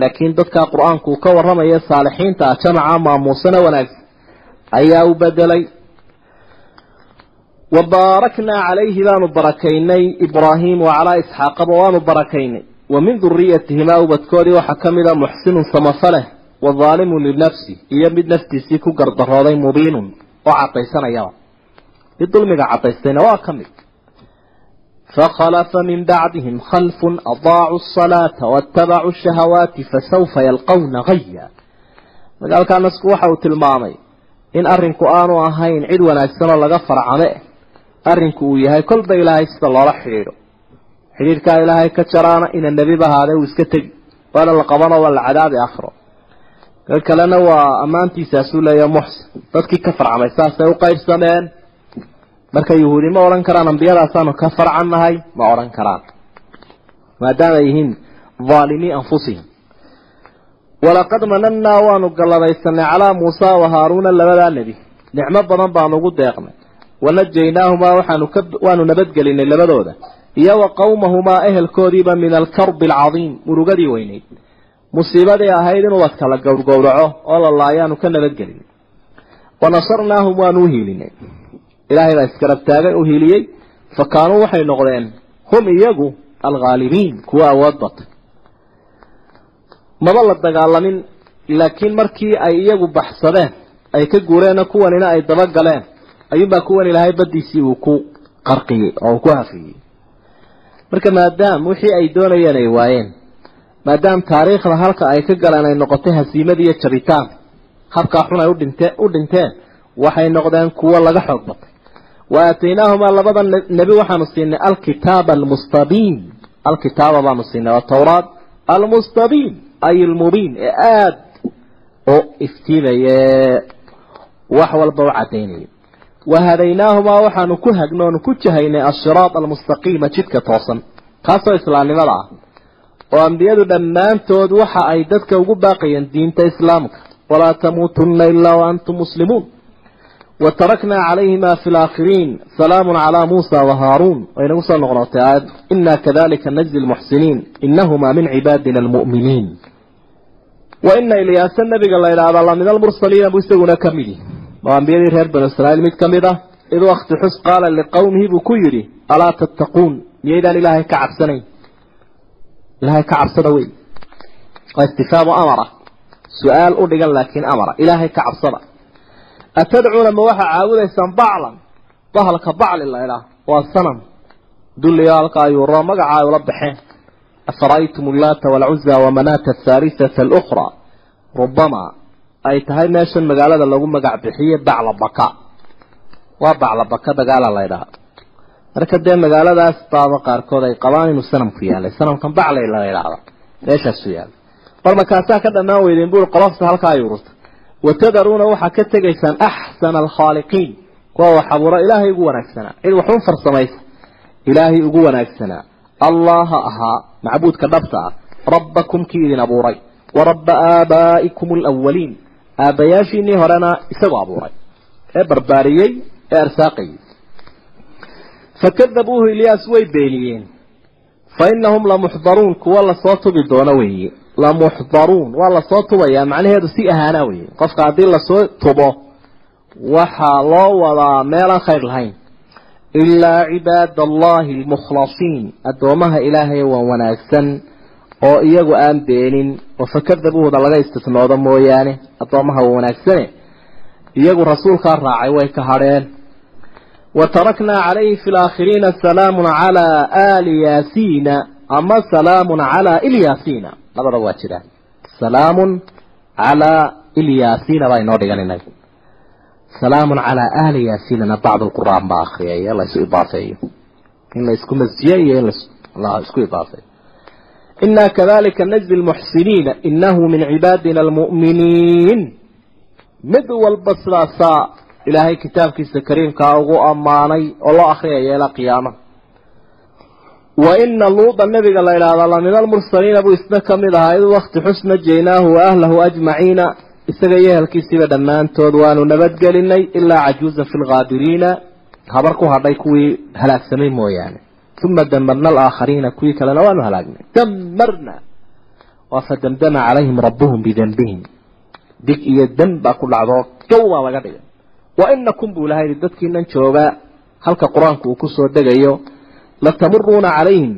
laakiin dadkaa qur'aanku uu ka warramaya saalixiinta jamaca maamuusana wanaagsan ayaa u bedelay wabaaraknaa calayhi baanu barakaynay ibraahim wacalaa isxaaqaba waanu barakaynay. Wa min duriyatihimaa ubadkoodii waxaa ka mid a muxsinun samafaleh wahaalimun linafsi iyo mid naftiisii ku gardarooday mubiinun oo cadaysanayaba mid dulmiga cadaystayna waa ka mid fakhalafa min bacdihim khalfun adaacuu asalaata waattabacuu shahawaati fasawfa yalqawna haya magaalkaa nasku waxa uu tilmaamay in arrinku aanu ahayn cid wanaagsan oo laga farcame arrinku uu yahay kolba ilaahay sida loola xidhiidho xidhiidhkaa ilaahay ka jaraana ina nebiba ahaadee uu iska tegi waana la qabano waa la cadaabi akhro ka kalena waa ammaantiisaasuu leeya marka yuhuudi ma odhan karaan ambiyadaasaanu ka farcan nahay ma odhan karaan. Maadaama yihiin dhaalimii anfusihim. Walaqad manannaa waanu gallabaysanay calaa muusa wa haaruuna labadaa nebi. Nicmo badan baanu ugu deeqnay. Wanajaynaahuma waxaanu ka waanu nabadgelinay labadooda. Iyo wa qowmahumaa ehelkoodiiba min alkarbi alcadiim murugadii weyneyd. Musiibadii ahayd in ubad kala gowrgowraco oo la laayaanu ka nabadgelinay. Wanasarnaahum waanu u hiilinay ilaahay baa iskarab taagay u hiiliyey. Fa kaanuu waxay noqdeen hum iyagu alghaalibiin kuwa awood batay maba la dagaalamin laakiin markii ay iyagu baxsadeen ay ka guureenna kuwanina ay dabagaleen ayuunbaa kuwan ilaahay baddiisii uu ku qarqiyey oo uu ku hafiyey. Marka maadaam wixii ay doonayeen ay waayeen maadaam taariikhda halka ay ka galeen ay noqotay hasiimad iyo jabitaan habkaa xun ay udhinte u dhinteen waxay noqdeen kuwo laga xoog batay wa aataynaahumaa labada nebi waxaanu siinay alkitaaba almustabiin. Alkitaaba baanu siinay waa tawraat almustabiin ay almubiin ee aada oo iftiimaya wax walba u cadaynaya wahadaynaahumaa waxaanu ku oonu ku jahaynay ashiraat almustaqiima jidka toosan. Kaasoo islaamnimada ah. Oo ambiyadu dhammaantood waxa ay dadka ugu baaqayeen diinta islaamka. Walaa tamuutunna ilaa muslimuun wa calayhima fi laakhiriin salaamun calaa muusa wa haaruun way nagu soo noqnootay aayaddu inaa kadalika najzi lmuxsiniin inahumaa min cibaadina almu'miniin wa ina ilyaasa nabiga la idhaahdaa la mid almursaliina buu isaguna ka mid yihi waa ambiyadii reer banu israa'iil mid ka mid ah id wakti xus qaala liqowmihi buu ku yidhi alaa tattaquun miyaydaan ilaahay ka cabsanayn ilaahay ka cabsada wey atadcuuna ma waxaa caabudaysaan baclan. Bahalka bacli la idhaah waa sanam. Dulliyo halka ayuu ro magaca ay ula baxeen. Afara'aytum allaata waalcuza wamanaata athaalisata alukhraa rubama ay tahay meeshan magaalada lagu magac bixiye bacla baka. Waa bacla baka dagaala la ydhaha marka dee magaaladaas baaba qaarkood ay qabaan inuu sanamku yaalay. Sanamkan baclay la idhaahda meeshaasuu yaalay mar markaasaa ka dhammaan weydeen bui qolofta halkaa ay ururta watadaruuna waxaa ka tegaysaan axsana alkhaaliqiin kuwa wax abuura ilaahay ugu wanaagsanaa cid waxun farsamaysa ilaahay ugu wanaagsanaa allaha ahaa macbuudka dhabta ah rabbakum kii idin abuuray wa rabba aabaa'ikum alawaliin aabbayaashiinii horena isagoo abuuray ee barbaariyey ee arsaaqayay fakadabuuhu ilyaas way beeniyeen fa inahum lamuxdaruun kuwa la soo tubi doono weeye lamuxdaruun waa la soo tubayaa macnaheedu si ahaana weeye. Qofka haddii la soo tubo waxaa loo wadaa meelaan khayr lahayn. Ilaa cibaada allahi almukhlasiin addoomaha ilaahay waan wanaagsan oo iyagu aan beenin oo fakadabuuda laga istisnoodo mooyaane addoomaha waa wanaagsane. Iyagu rasuulkaa raacay way ka hadheen. Wa taraknaa calayhi fi laakhiriina salaamun calaa aali yaasiina ama salaamun calaa ilyaasiina labada waa jiraan salaamun calaa ilyaasiina baa inoo dhigan inaga salaamun calaa aali yaasiinana bacd lqur'aan baa akriyaya laysu idaafeeyo in la isku masjiye iyo in la isku idaafeeyo inaa kadalika najzi lmuxsiniina inahu min cibaadina almu'miniin. Mid walba sidaasaa ilaahay kitaabkiisa kariimkaa ugu ammaanay oo loo akriyaya ilaa qiyaamaha wa ina luuda nabiga la idhaahdaa la min almursaliina buu isna ka mid ahaa id wakti xus najaynaahu wa ahlahu ajmaciina. Isaga iyo ehelkiisiiba dhammaantood waanu nabadgelinay ilaa cajuuza fi lkaabiriina habar ku hadhay kuwii halaagsamay mooyaane. Uma damarna alaakhariina kuwii kalena waanu halaagnay. Damarna waa fadamdama calayhim rabbuhum bidanbihim dig iyo dan baa ku dhacdo gow baa laga dhigay. Wa inakum buu ilaha yidhi dadkiinan joogaa halka qur'aanku uu ku soo degayo latamuruuna calayhim.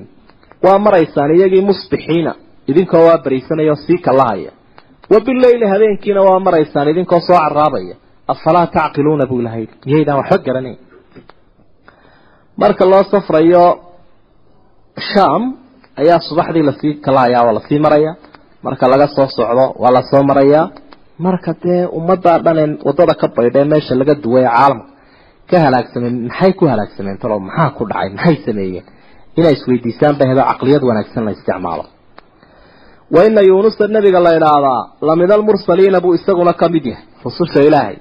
Waa maraysaan iyagii musbixiina. Idinkoo waa bariisanaya oo sii kalahaya wa bileyli habeenkiina waa maraysaan idinkoo soo caraabaya afalaa tacqiluuna buu ilaha yidhi miyaydaan waxba garanayn. Marka loo safrayo sham ayaa subaxdii la sii kalahaya waa la sii maraya marka laga soo socdo waa la soo marayaa. Marka dee ummaddaa dhaneen waddada ka baydhee meesha laga duway ee caalamka ka halaagsameen maxay ku halaagsameen talo? Maxaa ku dhacay? Maxay sameeyeen? Inay isweydiisaan ba hedo caqliyad wanaagsan la isticmaalo. Wa ina yuunusa nebiga la idhaahdaa la mid almursaliina buu isaguna ka mid yahay. Rususha ilaahay.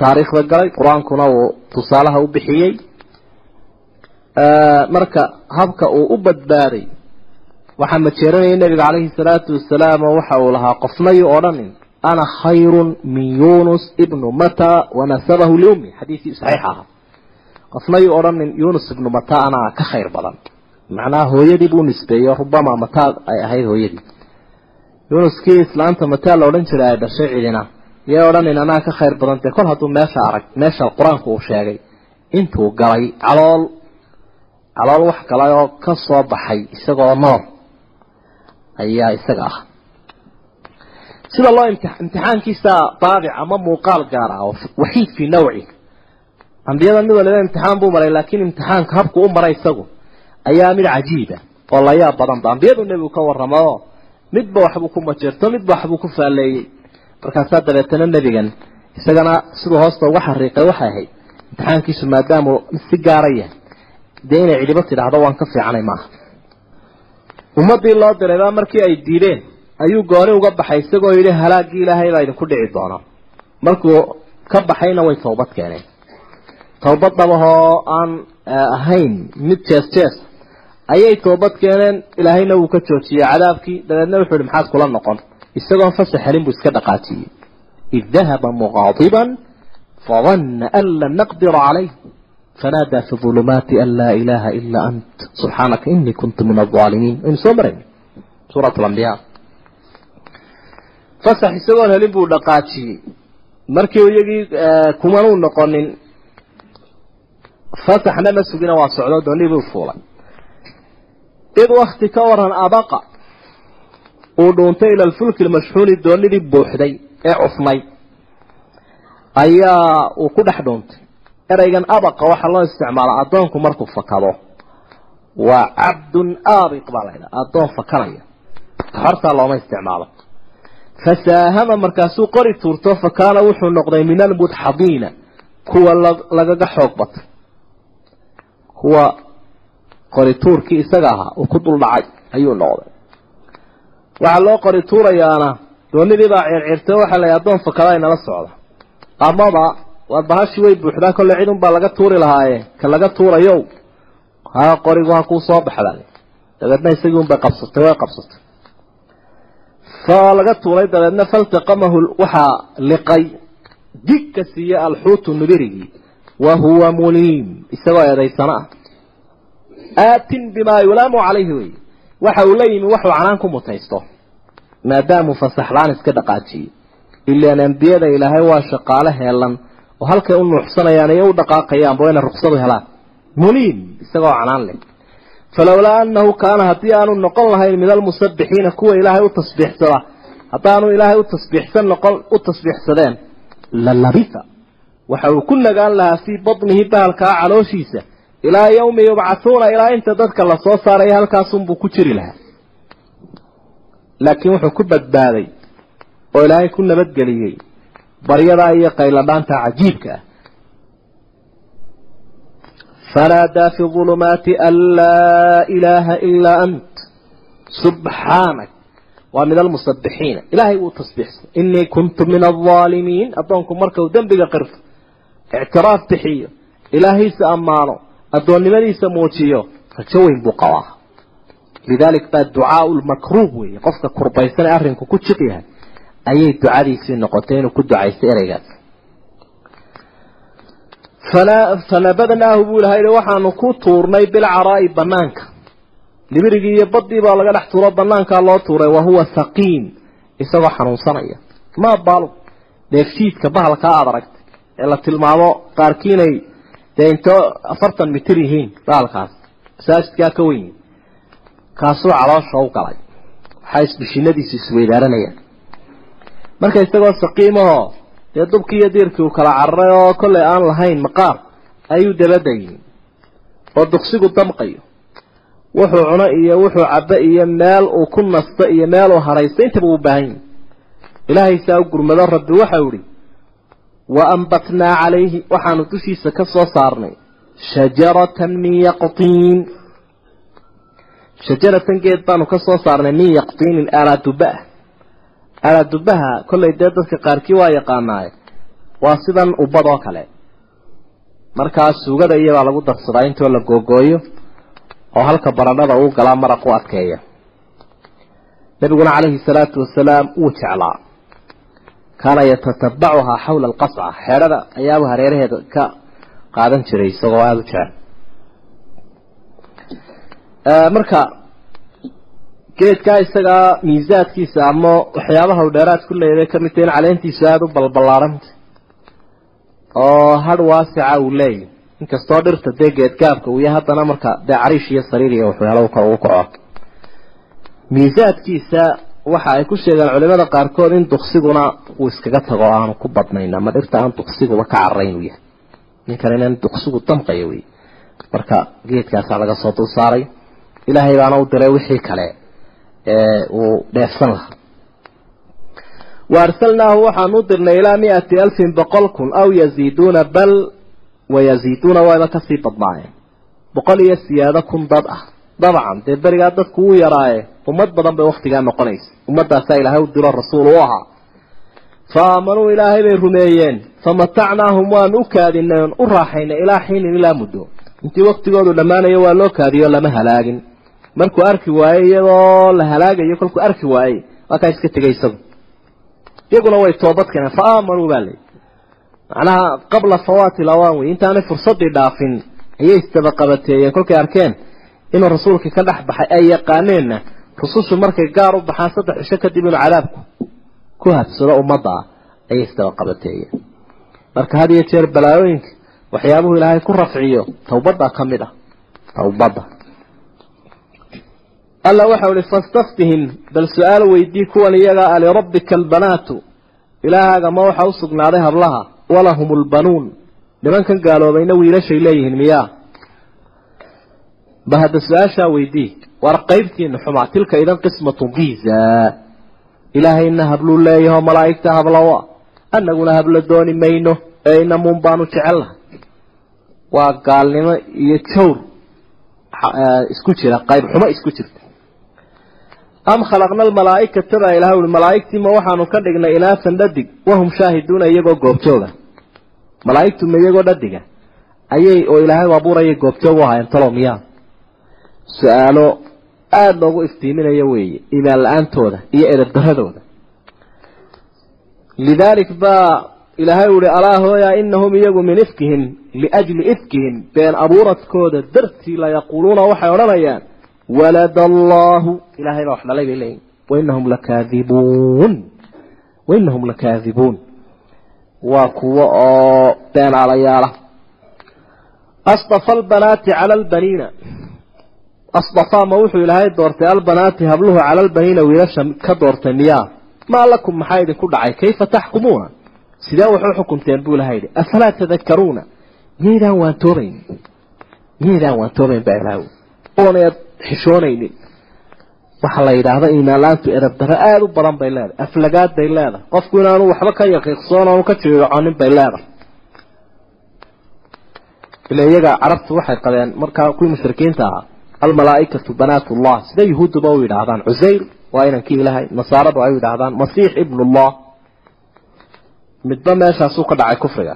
Taariikhda galay qur'aankuna uu tusaalaha u bixiyey. Marka habka uu u badbaaday waxaa majeeranayay nebiga calayhi salaatu wasalaam oo waxa uu lahaa qofnayu odhanin ana khayrun min yunus ibnu mata wanasabahu liummi xadiisii saxiix ahaa qofnayu odhanin yunus ibnu mata anaa ka khayr badan. Macnaha hooyadii buu nisbeeyo rubama mataa ay ahayd hooyadii. Yunuskii islaanta mataa la odhan jiray ay dhashay cidina yay odhanin anaa ka khayr badan. Dee kol hadduu meesha arag meesha qur'aanku uu sheegay intuu galay calool calool wax galay oo ka soo baxay isagoo nool ayaa isaga ah sida loo imtixaankiisa daabic ama muuqaal gaar ah oo waxiid fii nawci. Ambiyada mid waliba imtixaan buu maray laakiin imtixaanka habku u maray isagu ayaa mid cajiiba oo la badanba ambiyadu nebigu ka warramo midba waxbuu ku majeerto midba waxbuu ku faalleeyey markaasaa dabeetana nebigan isagana siduu hoosta uga xariiqay waxay ahayd imtixaankiisu maadaamuu si gaara yahay. Dee inay cidibo tidhaahdo waan ka fiicanay maaha. Ummaddii loo diraybaa markii ay diideen ayuu gooni uga baxay isagoo yidhi halaaggii ilaahay baa idinku dhici doonaa. Markuu ka baxayna way towbad keeneen. Towbad dhabahoo aan ahayn mid jees jees ayay toobad keeneen. Ilaahayna wuu ka joojiyey. Cadaabkii dabeedna wuxuu yihi maxaad kula noqon. Isagoon fasax helin buu iska dhaqaajiyey. Id dahaba muqaadiban fadanna an lan naqdira calayh. Fanaadaa fi ulumaati an laa ilaaha ilaa ant. Subxaanaka inii kuntu min alaalimiin waynu soo marayna suurat lambiyaa fasax isagoon helin buu dhaqaajiyey markii iyagii kumanuu noqonin fasaxna ma sugina waa socdo doonii buu fuulay. Id wakti ka waran abaqa uu dhuuntay ila alfulki lmashxuuni doonidii buuxday ee cufnay ayaa uu ku dhex dhuuntay ereygan abaqa waxaa loo isticmaalaa addoonku markuu fakado. Waa cabdun aabiq baa laydhaha addoon fakanaya. Xortaa looma isticmaalo fasaahama markaasuu qori tuurto fa kaana wuxuu noqday min almudxadiina kuwa lagaga xoog batay. Kuwa qori tuurkii isaga ahaa uu ku dul dhacay ayuu noqday. Waxaa loo qori tuurayaana doonidii baa circirtay waxaa la addoon fakada inala socda. Amaba waad bahashii way buuxdaa kolle cid unbaa laga tuuri lahaaye ka laga tuurayo ha qorigu ha kuu soo baxda dabeedna isagii unbay qabsatay way qabsatay fa laga tuuray dabeedna faltaqamahu waxaa liqay. Dig ka siiye alxuutu nubirigii wa huwa muliim. Isagoo eedaysano ah. Aatin bimaa yulaamu calayhi wey. Waxa uu la yimi waxuu canaan ku mutaysto. Maadaamuu fasaxlaan iska dhaqaajiyey ilaan ambiyada ilaahay waa shaqaale heelan oo halkay u nuuxsanayaan iyo u dhaqaaqayaanba waa inay ruksadu helaan. Muliim. Isagoo canaan leh falowlaa annahu kaana haddii aanu noqon lahayn min almusabbixiina kuwa ilaahay u tasbiixsada haddaanu ilaahay u tasbiixsan noqon u tasbiixsadeen la labisa waxa uu ku nagaan lahaa fii batnihi bahalkaa calooshiisa ilaa yawmi yubcathuuna ilaa inta dadka la soo saaraya halkaasunbuu ku jiri lahaa laakiin wuxuu ku badbaaday oo ilaahay ku nabadgeliyey baryadaa iyo qayladhaanta cajiibka ah fanaadaa fi ulumaati an laa ilaaha ilaa ant subxaanak waa min almusabbixiina ilaahay wuu tasbiixsan inii kuntu min alظaalimiin addoonku marka uu dembiga qirto ictiraaf bixiyo ilaahiisa ammaano addoonnimadiisa muujiyo rajo weyn buu qabaa lidaalik baa ducaau lmakruub weeye qofka kurbaysan ee arrinku ku jiq yahay ayay ducadiisii noqotay inuu ku ducaysto ereygaas fanabadnaahu buu ilahay waxaanu ku tuurnay bilcaraa'i banaanka libirigii iyo badii baa laga dhex tuuro banaankaa loo tuuray wahuwa saqiim. Isagoo xanuunsanaya. Maa baalo dheefshiidka bahalkaa aada aragtay ee la tilmaamo qaarkiinay dee intoo afartan mitir yihiin bahalkaas. Masaajidkaa ka weyn. Kaasuu caloosha u galay. Waxaa isbishinadiisu isweydaaranayaan marka isagoo saqiimahoo dee dubkii iyo diirkii uu kala cararay oo kollay aan lahayn maqaar ayuu dabadda oo duqsigu damqayo. Wuxuu cuno iyo wuxuu cabbo iyo meel uu ku nasto iyo meel uu hadhaysto intaba uu baahan yahi ilaahay saa u gurmado rabbi waxau ihi wa ambatnaa calayhi waxaanu dushiisa ka soo saarnay shajaratan min yaqtiin. Shajaratan geed baanu ka soo saarnay min yaqtiinin aalaadubah aaladubaha kollay dee dadka qaarkii waa yaqaanaaye waa sidan ubad oo kale. Markaa suugada iyabaa lagu darsadaa intoo la googooyo oo halka baradhada uu galaa maraq u adkeeya nabiguna calayhi salaatu wasalaam wuu jeclaa. Kaana yatatabacuhaa xawla alqasca xeedhada ayaabu hareeraheeda ka qaadan jiray isagoo aada u jecel. Marka geedkaa isagaa miisaadkiisa ama waxyaabaha u dheeraad ku leeyahay ka mid tahay in caleentiisu aada u balballaaranta oo hadh waasica uu leeyahy inkastoo dhirta dee geedgaabka uu yahay haddana marka dee cariish iyo sariir iyo waxyaalo kor ugu kaco miisaadkiisa waxa ay ku sheegaan culimada qaarkood in duksiguna uu iskaga tago aanu ku badnayn ama dhirta aan duksiguba ka cararayn uu yahay. Ninkan inaan duksigu damqayo wey. Marka geedkaasaa laga soo dul saaray ilaahay baana u diray wixii kale uu dheefsan lahaa. Wa arsalnaahu waxaanu u dirnay ilaa miati alfin boqol kun aw yaziiduuna bal wayaziiduuna wayba ka sii badnaayeen. Boqol iyo siyaado kun dad ah. Dabcan dee berigaa dadku wuu yaraaye. Ummad badan bay waktigaa noqonaysa. Ummadaasaa ilaahay u diro rasuul u ahaa. Fa aamanuu ilaahay bay rumeeyeen. Famatacnaahum waanu u kaadinay oon u raaxaynay ilaa xiinin ilaa muddo. Intii waktigoodu dhammaanayo waa loo kaadiyo lama halaagin markuu arki waayey iyadoo la halaagayo kolkuu arki waayey waa iska tegay isagu. Iyaguna way toobad keeneen fa aamanuu baa layi macnaha qabla fawaati lawaan wey intaanay fursaddii dhaafin ayay istabaqabateeyeen. Kolkay arkeen inuu rasuulkii ka dhex baxay ay yaqaaneenna rusushu markay gaar u baxaan saddex cisho kadib inuu cadaabku ku habsado ummadda ah ayay istabaqabateeyeen. Marka had iyo jeer balaayooyinka waxyaabuhu ilaahay ku rafciyo towbaddaa ka mid ah towbadda alla waxau ihi fastaftihim bal su'aal weydii kuwan iyagaa alirabbika albanaatu. Ilaahaaga ma waxaa u sugnaaday hablaha walahum lbanuun nimankan gaaloobayna wiilashay leeyihiin miyaa ba hadda su'aashaa weydii war qaybtiina xumaa tilka idan qismatun biza ilaahayna habluu leeyaho malaa'igta hablawa annaguna habla dooni mayno ee inamuun baanu jecelnahay. Waa gaalnimo iyo jawr isku jira qayb xumo isku jirta am khalaqna almalaa'ikata baa ilahay uhi malaa'igtii ma waxaanu ka dhignay inaasan dhadig wahum shaahiduuna iyagoo goobjooga malaa'igtu ma iyagoo dhadiga ayay oo ilaahay abuurayay goobjoog u ahaayeen talo miyaa. Su'aalo aada loogu iftiiminayo weeye imaan la'aantooda iyo edabdaradooda lidaalik baa ilaahay uhi alaa hooyaa inahum iyagu min ifkihim liajli ifkihim been abuuradkooda dartii layaquuluuna waxay odhanayaan walad allahu ilahay baa wax dhalay bay leeyihiin wainahum lakaadibuun wainahum lakaadibuun waa kuwo oo beenaalayaala asdafa albanaati cala albaniina asdafaa ma wuxuu ilaahay doortay albanaati habluhu cala albaniina wiilasha ka doortay miyaa maa lakum maxaa idinku dhacay kayfa taxkumuuna sidee waxu xukunteen buu ilaha yidhi afalaa tadakaruuna miyaydaan waantoobayn miyaydaan waantoobayn baa ilaah oonad xishoonaynin. Waxaa la yidhaahda iimaanla-aantu edabdarro aada u badan bay leedahay. Aflagaad bay leedahay. Qofku inaanu waxba ka yaqiiqsoon oonu ka jiiconin bay leedahay. Ila iyaga carabtu waxay qabeen markaa kuwii mushrikiinta ahaa almalaaikatu banaat ullah sida yuhuudduba u yidhaahdaan cusayr waa inankii ilaahay nasaaradu ay u yidhaahdaan masiix ibnullah. Midba meeshaasuu ka dhacay kufriga.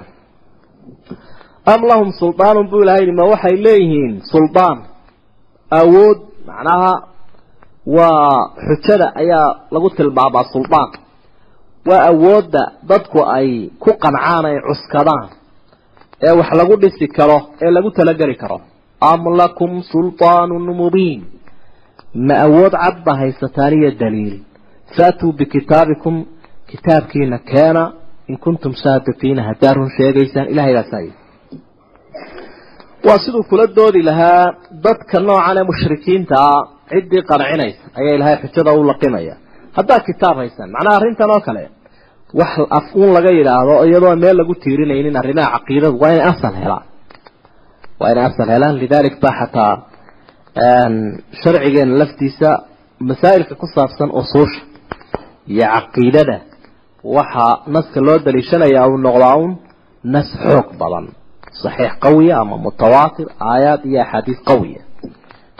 Am lahum suldaanun buu ilahay ma waxay leeyihiin suldaan awood macnaha waa xujada ayaa lagu tilmaamaa suldaan waa awoodda dadku ay ku qancaan ay cuskadaan ee wax lagu dhisi karo ee lagu talageli karo. Am lakum sulطaanun mubiin. Ma awood cad ba haysataan iyo daliil? Faatuu bikitaabikum kitaabkiina keena. In kuntum saadiqiina haddaa run sheegaysaan ilahay baa saa waa siduu kula doodi lahaa dadka noocan ee mushrikiinta ah ciddii qancinaysa ayaa ilaahay xujada u laqimaya. Haddaa kitaab haysaan macnaha arrintan oo kale wax af-uun laga yidhaahdo iyadoo meel lagu tiirinaynin arrimaha caqiidadu waa inay asal helaan. Waa inay asal helaan lidalik ba xataa sharcigeena laftiisa masaa'ilka ku saabsan usuusha iyo caqiidada. Waxaa naska loo daliishanayaa uu noqdaa un nas xoog badan صحيح قوية أما متواتر آيات هي أحاديث قوية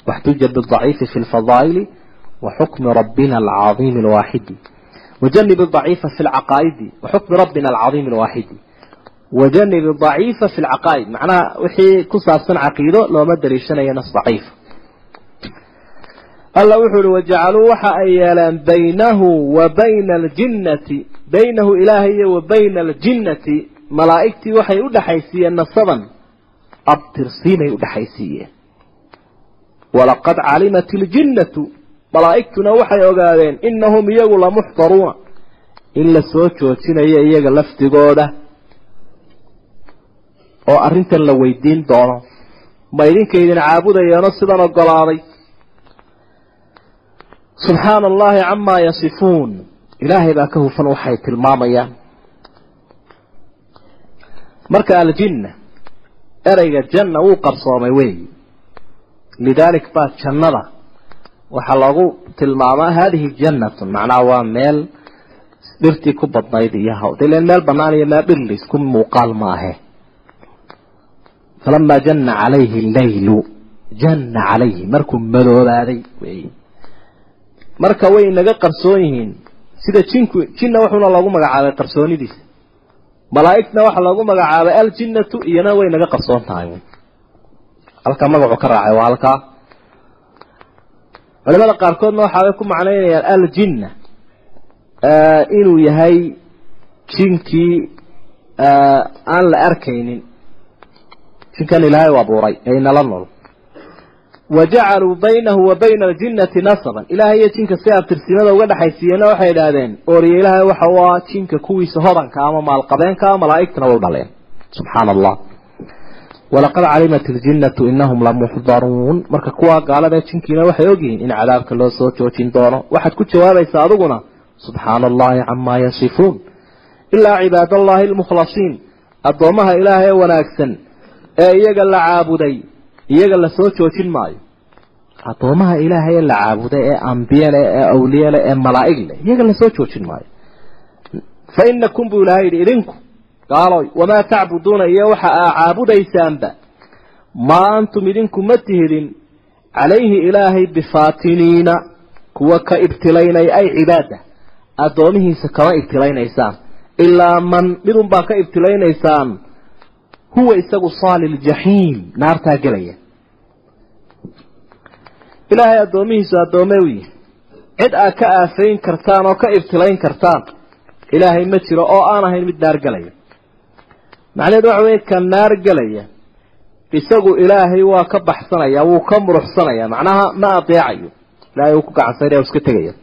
واحتج بالضعيف في الفضائل وحكم ربنا العظيم الواحد وجنب الضعيف في العقائد وحكم ربنا العظيم الواحد وجنب الضعيف في العقائد معناها وحي كسر سن عقيدة لو ما ادري شنو نص ضعيف الله وحول وجعلوا وحا أيالا بينه وبين الجنة بينه إلهي وبين الجنة malaa'igtii waxay u dhaxaysiiyeen nasaban abtirsiinay u dhaxaysiiyeen walaqad calimat iljinnatu malaa'igtuna waxay ogaadeen innahum iyagu lamuxdaruuna in la soo joojinayo iyaga lafdigooda oo arrintan la weydiin doono. Ma idinkaydin caabudayeeno sidan ogolaaday? Subxaana allahi camaa yasifuun. Ilaahay baa ka hufan waxay tilmaamayaan marka aljinna ereyga janna wuu qarsoomay weeyi lidaalik baa jannada. Waxaa loogu tilmaamaa haadihi jannatun. Macnaha waa meel dhirtii ku badnayd iyo hawd ilan meel banaan iyo meel dhirli isku muuqaal maahe. Falamaa janna calayhi leylu janna calayhi markuu madoobaaday wey marka way naga qarsoon yihiin. Sida jinku jinna wuxuuna loogu magacaabay qarsoonidiisa malaa'igtna waxaa loogu magacaabay aljinnatu iyana way naga qarsoon tahay. Halkaa magacu ka raacay waa halkaa culimada qaarkoodna waxaabay ku macnaynayaan aljinna inuu yahay jinkii aan la arkaynin. Jinkan ilaahay u abuuray ee inala nool wajacaluu baynahu wa bayna aljinnati nasaban ilahay iyo jinka si abtirsimada uga dhexaysiiyeenna waxay idhaahdeen ooriye waxa u ah jinka kuwiisa hodanka ama maalqabeenka malaa'igtana way u dhaleen subxaana allah walaqad calimat iljinnatu inahum lamuxdaruun marka kuwaa gaalada jinkiina waxay ogyihiin in cadaabka loo soo joojin doono waxaad ku jawaabaysaa adiguna subxaana allahi camaa yasifuun ilaa cibaad allahi almukhlasiin addoommaha ilaahay ee wanaagsan ee iyaga la caabuday iyaga la soo joojin maayo. Addoomaha ilaahay ee la caabuday ee ambiye leh ee awliye leh ee malaa'ig leh iyaga la soo joojin maayo. Fa inakum buu ilahay yidhi idinku gaaloy wamaa tacbuduuna iyo waxa aa caabudaysaanba maa antum idinku ma tihidin calayhi ilaahay bifaatiniina kuwa ka ibtilaynay ay cibaada addoomihiisa kama ibtilaynaysaan ilaa man midunbaa ka ibtilaynaysaan huwa isagu saali ljaxiim naartaa gelaya ilaahay addoomihiisu addoome u yihi cid aad ka aafayn kartaan oo ka ibtilayn kartaan ilaahay ma jiro oo aan ahayn mid naar gelaya macnaheed waxa weye ka naar gelaya isagu ilaahay waa ka baxsanaya wuu ka muruxsanaya macnaha ma adeecayo. Ilaahay uu ku gacansaynaya u iska tegaya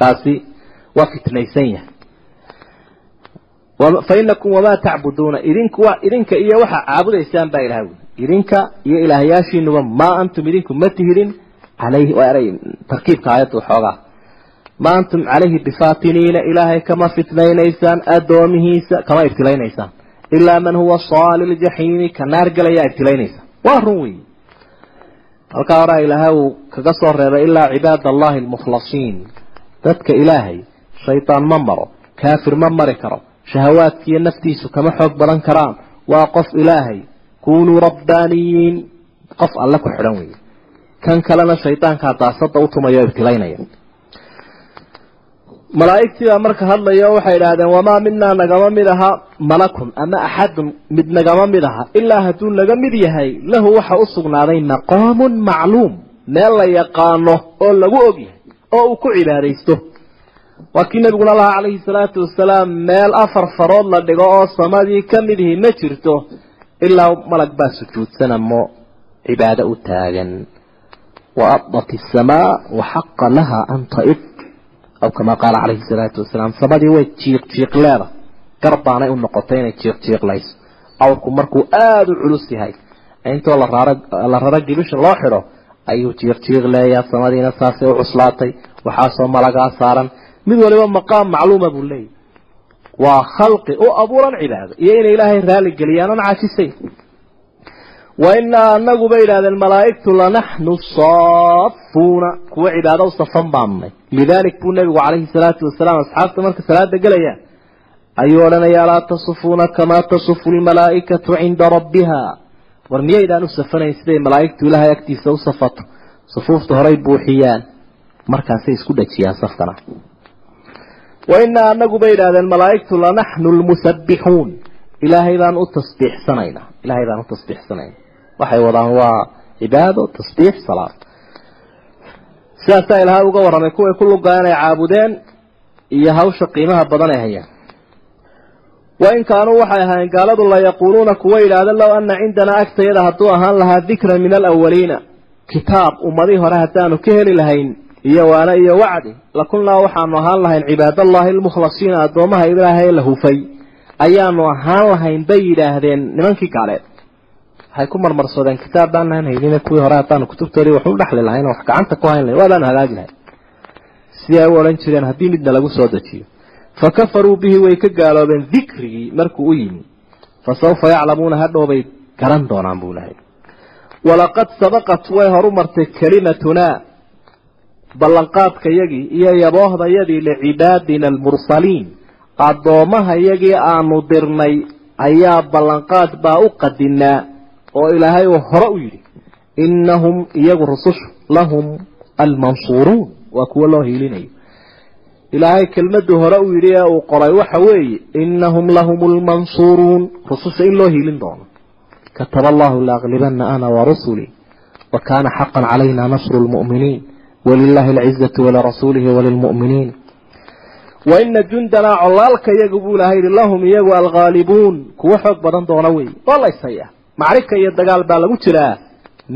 kaasi waa fitnaysan yahay fa inakum wamaa tacbuduuna idinku idinka iyo waxaa caabudaysaan baa ilahay ui idinka iyo ilaahyaashiinuba maa antum idinku ma tihidin alayhi. Eray tarkiibka aayadda waxoogaa ma antum calayhi bifaatiniina ilaahay kama fitnaynaysaan addoomihiisa kama ibtilaynaysaan. Ilaa man huwa saali ljaxiimi ka naar galayaa ibtilaynaysaan. Waa run weyi halkaa horaa ilaahay uu kaga soo reebay ilaa cibaad allahi almukhlasiin. Dadka ilaahay shaydaan ma maro kaafir ma mari karo shahawaadkiiyo naftiisu kama xoog badan karaan. Waa qof ilaahay. Kunuu rabbaaniyiin. Qof alle ku xidhan weeye. Kan kalena shaydaankaa daasada u ibtilaynaya. Malaa'igtiibaa marka hadlaya waxay idhaahdeen wamaa minaa nagama mid aha malakun ama axadun mid nagama mid aha ilaa hadduu naga mid yahay lahu waxa u sugnaaday maqaamun macluum meel la yaqaano oo lagu og yahay oo uu ku cibaadaysto waa kii nabiguna lahaa calayhi salaatu wasalaam meel afar farood la dhigo oo samadii ka mid ihi ma jirto ilaa malag baa sujuudsana mo cibaado u taagan. Wa adat isamaa wa xaqa laha an taib aw kamaa qaala calayhi salaatu wasalaam samadii way jiiq jiiqleeda gar baanay u noqotay inay jiiq jiiqlayso awrku markuu aada u culus yahay intoo la raro gibisha loo xidho ayuu jiiq jiiq leeyaa samadiina saasay u cuslaatay. Waxaasoo malagaa saaran mid waliba maqaam macluuma buu leeyahy waa khalqi u abuuran cibaado. Iyo inay ilaahay raali geliyaan oon caajisayn wa inaa anagu bay yidhahdeen malaa'igtu lanaxnu saafuuna. Kuwa cibaado u safan baannay lidaalik buu nebigu calayhi salaatu wasalaam asxaabta marka salaada gelayaan ayuu odhanayaa laa tasufuuna kamaa tasufu lmalaa'ikatu cinda rabbiha. War miyaydaan u safanayn siday malaa'igtu ilaahay agtiisa u safato? Sufuufta horay buuxiyaan. Markaasay isku dhajiyaan safkana wa inaa anagu bay yidhahdeen malaa'igtu lanaxnu lmusabbixuun ilaahay baan u tasbiixsanaynaa ilaahay baan u tasbiixsanayna. Waxay wadaan waa cibaado tasbiix salaad. Sidaasaa ilaahay uga warramay kuway ku lugaa inay caabudeen iyo hawsha qiimaha badan ay hayaan. Wain kaanuu waxay ahaayeen gaaladu la yaquuluuna kuwa yidhaahda low ana cindanaa agtayada hadduu ahaan lahaa dikran min alawaliina kitaab ummadii hore haddaanu ka heli lahayn iyo waana iyo wacdi. Lakulnaa waxaanu ahaan lahayn cibaadallahi almukhlasiina addoomaha ilaahay la hufay. Ayaanu ahaan lahayn bay yidhaahdeen nimankii gaaleed waxay ku marmarsoodeen kitaab baanaan haydin kuwii hore haddaanu kutubtoodii wax u dhexli lahayn wax gacanta ku hayn lahayn waadaanu hagaagi lahayn. Sidii ay u odhan jireen? Haddii midna lagu soo dejiyo. Fakafaruu bihi way ka gaaloobeen dikrigii markuu u yimi. Fasawfa yaclamuuna hadhow bay garan doonaan buu lahay walaqad sabaqat way horu martay kelimatunaa ballanqaadkayagii iyo yaboohdayadii licibaadina almursaliin. Addoommahayagii aanu dirnay ayaa ballanqaad baa u qadinaa oo ilaahay uu hore u yidhi innahum iyagu rusushu lahum almansuuruun. Waa kuwo loo hiilinayo. Ilaahay kelmaduu hore uu yidhi ee uu qoray waxa weeye innahum lahum lmansuuruun rususha in loo hiilin doono. Kataba allahu laaklibana ana warusulii wa kaana xaqan calayna nasru lmu'miniin walilahi alcizatu walirasuulihi walilmu'miniin waina jundanaa colaalka iyagu buu ilahay yihi lahum iyagu alghaalibuun kuwo xoog badan doona wey oo laysaya macrika iyo dagaal baa lagu jiraa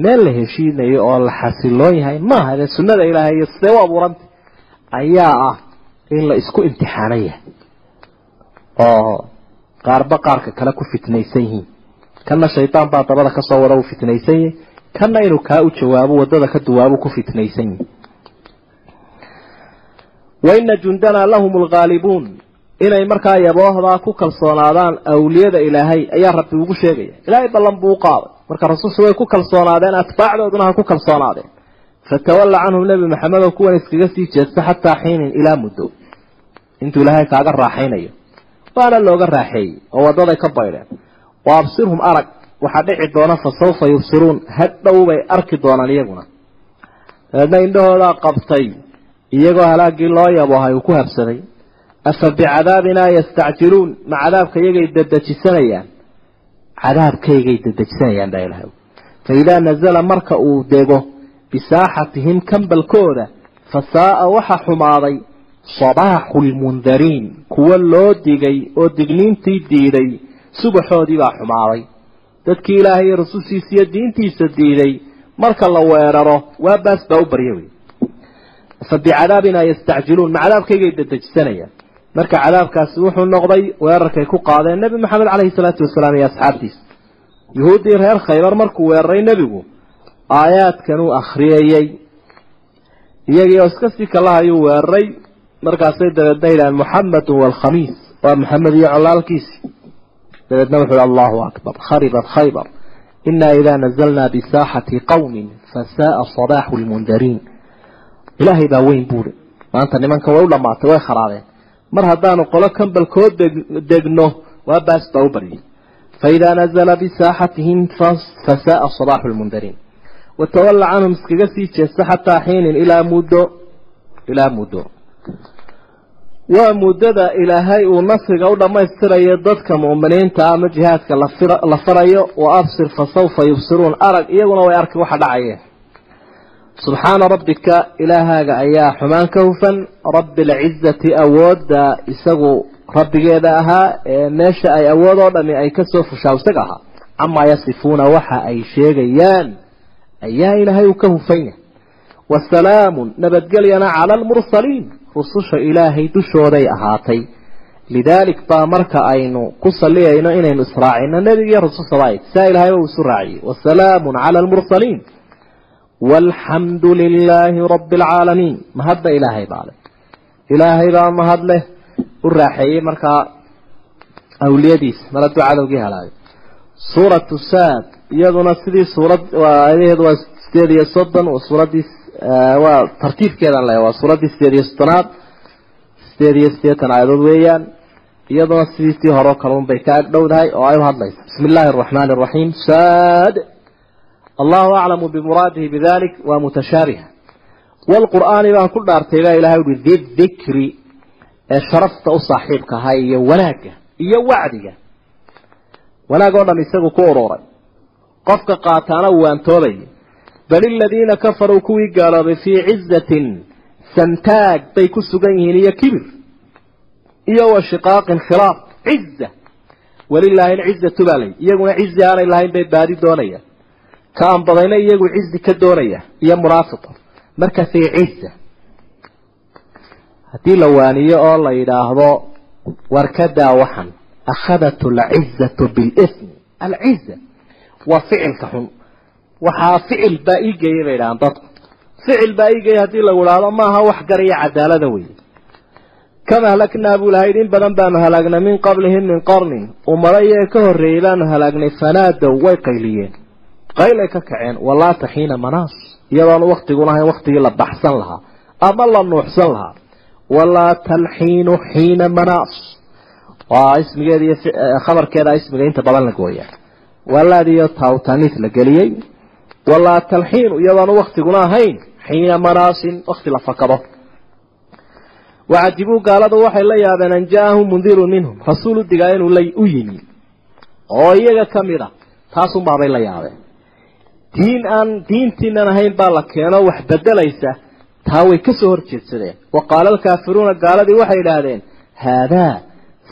meel la heshiinayo oo la xasiloon yahay maaha dee sunnada ilaahay iyo sidee u abuuranta ayaa ah in la isku imtixaanan yahay oo qaarba qaarka kale ku fitnaysan yihiin kana shaydaan baa dabada ka soo wada uu fitnaysan yahay kana inuu kaa u jawaabo waddada ka duwaabo ku fitnaysan yahay waina jundanaa lahum alghaalibuun inay markaa yaboohdaa ku kalsoonaadaan awliyada ilaahay ayaa rabbi ugu sheegaya ilaahay ballan buu u qaaday marka rasuulsu way ku kalsoonaadeen atbaacdooduna ha ku kalsoonaadeen fatawalla canhum nebi maxamed oo kuwan iskaga sii jeesta xataa xiinin ilaa muddo intuu ilaahay kaaga raaxaynayo waana looga raaxeeyey oo wadaday ka baydheen wa absirhum arag waxaa dhici doona fa sawfa yubsiruun hadhow bay arki doonaan iyaguna dabeedna indhahoodaa qabtay iyagoo halaagii loo yaboohay uu ku habsaday afa bicadaabinaa yastacjiluun ma cadaabka iyagay dadejisanayaan cadaabkaygay dadejisanayaan baa ilahay fa idaa nazala marka uu dego bisaaxatihim kambalkooda fa saa'a waxa xumaaday sabaaxu lmundariin kuwa loo digay oo digniintii diiday subaxoodii baa xumaaday. Dadkii ilaahay iyo rasushiisa iyo diintiisa diiday marka la weeraro waa baas baa u barya wey fa bicadaabinaa yastacjiluun ma cadaabkaygay dadejisanayaan marka cadaabkaasi wuxuu noqday weerarkay ku qaadeen nebi maxamed caleyhi salaatu wasalaam iyo asxaabtiisa. Yuhuuddii reer khaybar markuu weeraray nebigu aayaadkan uu akhriyayey iyagii oo iska sii kalahayuu weeraray markaasay dabeedna yidhahaan muxamedun waalkhamiis waa maxamed iyo colaalkiisi dabeedna wuxuu allahu akbar kharibat khaybar inaa idaa nazalnaa bisaaxati qowmin fasaaa sabaaxu lmundariin ilaahay baa weyn buuri maanta nimankan way u dhammaatay way kharaabeen. Mar haddaanu qolo kambalkoo degno waa baas baa u baryay. Faidaa nazala bisaaxatihim fasaaa sabaaxu lmundariin watawalla canhum iskaga sii jeesta xataa xiinin ilaa muddo ilaa muddo. Waa muddada ilaahay uu nasriga u dhammaystirayo dadka mu'miniinta ama jihaadka la farayo wa absir fa yubsiruun arag iyaguna way arki waxa dhacayeen subxaana rabbika ilaahaaga ayaa xumaan ka hufan. Rabbi alcizati awoodda isagu rabbigeeda ahaa ee meesha ay awood oo dhami ay ka soo fushaa isaga ahaa. Camaa yasifuuna waxa ay sheegayaan. Ayaa ilaahay uu ka hufan yahay. Wasalaamun nabadgelyana cala almursaliin rususha ilaahay dushooday ahaatay. Lidaalik baa marka aynu ku saliyayno inaynu israacino nebigiiyo rusushaba ay saa ilahay uu isu raaciyey. Wasalaamun cala almursaliin walxamdu lilaahi rabbi alcaalamiin mahadda ilaahay baa leh. Ilaahay baa mahad leh. U raaxeeyey markaa awliyadiisa mar hadduu cadowgii halaayo suuratu saad iyaduna sidii suurad aayadaheedu waa sideed iyo soddon waa suuradii waa tartiibkeedan le waa suuraddii sideed iyo soddonaad sideed iyo siddeetan aayadood weeyaan. Iyaduna sidiisii hore o kale un bay ka ag dhowdahay oo ay u hadlaysa. Bismi illaahi araxmaani araxiim saad allahu aclamu bimuraadihi bidalik waa mutashaabiha waalqur'aani baan ku dhaartay baa ilahay uhi didikri ee sharafta u saaxiibka ahaa iyo wanaagga iyo wacdiga. Wanaag oo dham isagu ku ururay qofka qaataana waantoobaya bal iladiina kafaruu kuwii gaaloobay fii cizatin santaag bay ku sugan yihiin iyo kibir iyo wa shiqaaqin khilaaf ciza walilaahi alcizatu baa lay iyaguna cizi aanay lahayn bay baadi doonayaan ka anbadayna iyagu cizi ka doonaya iyo munaafiqa marka fii ciza haddii la waaniyo oo la yidhaahdo warkadaa waxan akhadat alcizatu bilismi alciza waa ficilka xun. Waxaa ficil baa ii geeyay bay idhahaan dadku. Ficil baa ii geeyay haddii lagu idhaahdo maaha wax gar cadaalada wey kama halaknaa buu lahayd in badan baanu halaagnay min qablihim min qarnin ummado iyaga ka horreeyey baanu halaagnay fanaadow way qayliyeen qaylay ka kaceen walaata xiina manaas. Iyadoon waktiguna ahayn waktigii la baxsan lahaa ama la nuuxsan lahaa. Walaata alxiinu xiina manaas. Waa ismigeeda iyo khabarkeeda ismiga inta badan la gooya walaadiyo tawtaniis la geliyey. Walaata alxiinu iyadoon waktiguna ahayn xiina manaasin wakti la fakado. Wacajibuu gaaladu waxay la yaabeen an ja'ahum mundirun minhum. Rasuul u digaa inuu u yimi oo iyaga ka mid a taasunbaabay la yaabeen diin aan diintiinan ahayn baa la keeno wax bedelaysa taa way ka soo horjeedsadeen. Wa qaala alkaafiruuna gaaladii waxay idhaahdeen haadaa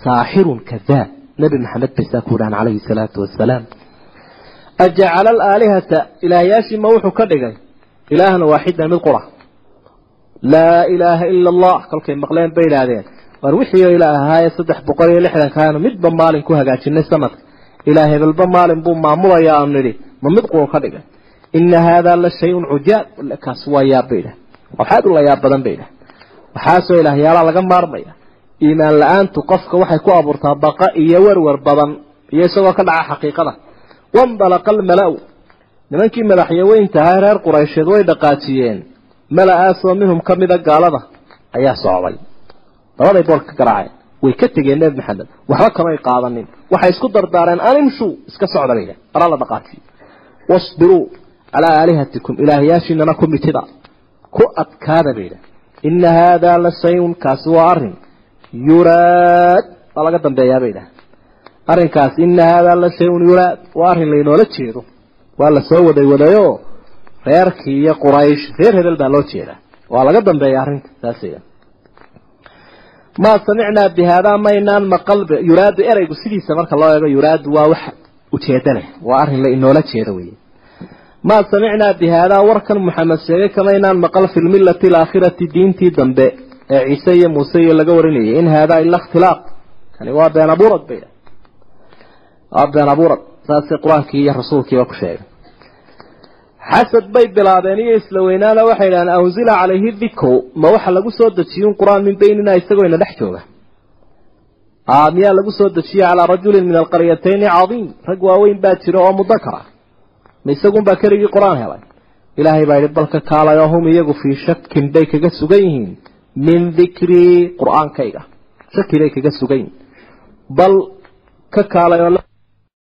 saaxirun kadaab nebi maxamed bay saa ku dhahan calayhi salaatu wasalaam ajacala alaalihata ilaahyaashii ma wuxuu ka dhigay? Ilaahan waaxidan mid qura laa ilaaha ila allah kolkay maqleen bay idhaahdeen war wixii ilaah ahaaye saddex boqol iyo lixdankaanu midba maalin ku hagaajinay sanadka. Ilaah hebelba maalin buu maamulaya aanu nidhi ma mid quru ka dhigay ina haadaa la shay-un cujaab kaas waa yaab bay idhah waxaad u la yaab badan bay idhah waxaasoo ilaahyaalaha laga maarmaya. Iimaan la'aantu qofka waxay ku abuurtaa baqa iyo werwer badan iyo isagoo ka dhaca xaqiiqada. Wandalaqa almala-u. Nimankii madaxyaweynta ahaa reer quraysheed way dhaqaajiyeen. Mala-aasoo minhum ka mida gaalada. Ayaa socday. Dabaday boorka ka garaaceen way ka tegeen nebi maxamed. Waxba kamay qaadanin waxay isku dardaareen animshu iska socda bay idhah araa la dhaqaajiyo bay idhah ina haadaa la shayun kaasi waa arrin yuraad waa laga dambeeyaa bay idhah arrinkaas ina haadaa la shayun yuraad waa arrin laynoola jeedo. Waa la soo waday wadayo reerkii iyo quraysh reer hebel baa loo jeedaa. Waa laga dambeeya arrinta saasaya maa samicnaa bi maynaan maqal yuraadu ereygu sidiisa marka loo eego yuraadu waa wax ujeeda leh. Waa arrin la inoola jeedo wey maa samicnaa bi haadaa warkan maxamed sheegay kamaynaan maqal fi lmillati alaakhirati diintii dambe ee ciise iyo muuse iyo laga warinayay. In haadaa ila ikhtilaaq. Kani waa been abuurad bay waa been abuurad. Saasay qur'aankii iyo rasuulkiiba ku sheegay. Xasad bay bilaabeen iyo isla weynaana waxay idhahdeen anzila calayhi dikru. Ma waxa lagu soo dejiyey un qur'aan min beynina isagoo ina dhex jooga miyaa lagu soo dejiyey calaa rajulin min alqaryatayni cadiim. Rag waaweyn baa jira oo mudakara. Ma isagunbaa keligii qur'aan helay. Ilaahay baa yidhi balka kaalay oo hum iyagu fii shakin bay kaga sugan yihiin. Min dikrii qur'aankayga. Shaki bay kaga sugan yihiin. Bal ka kaalay oo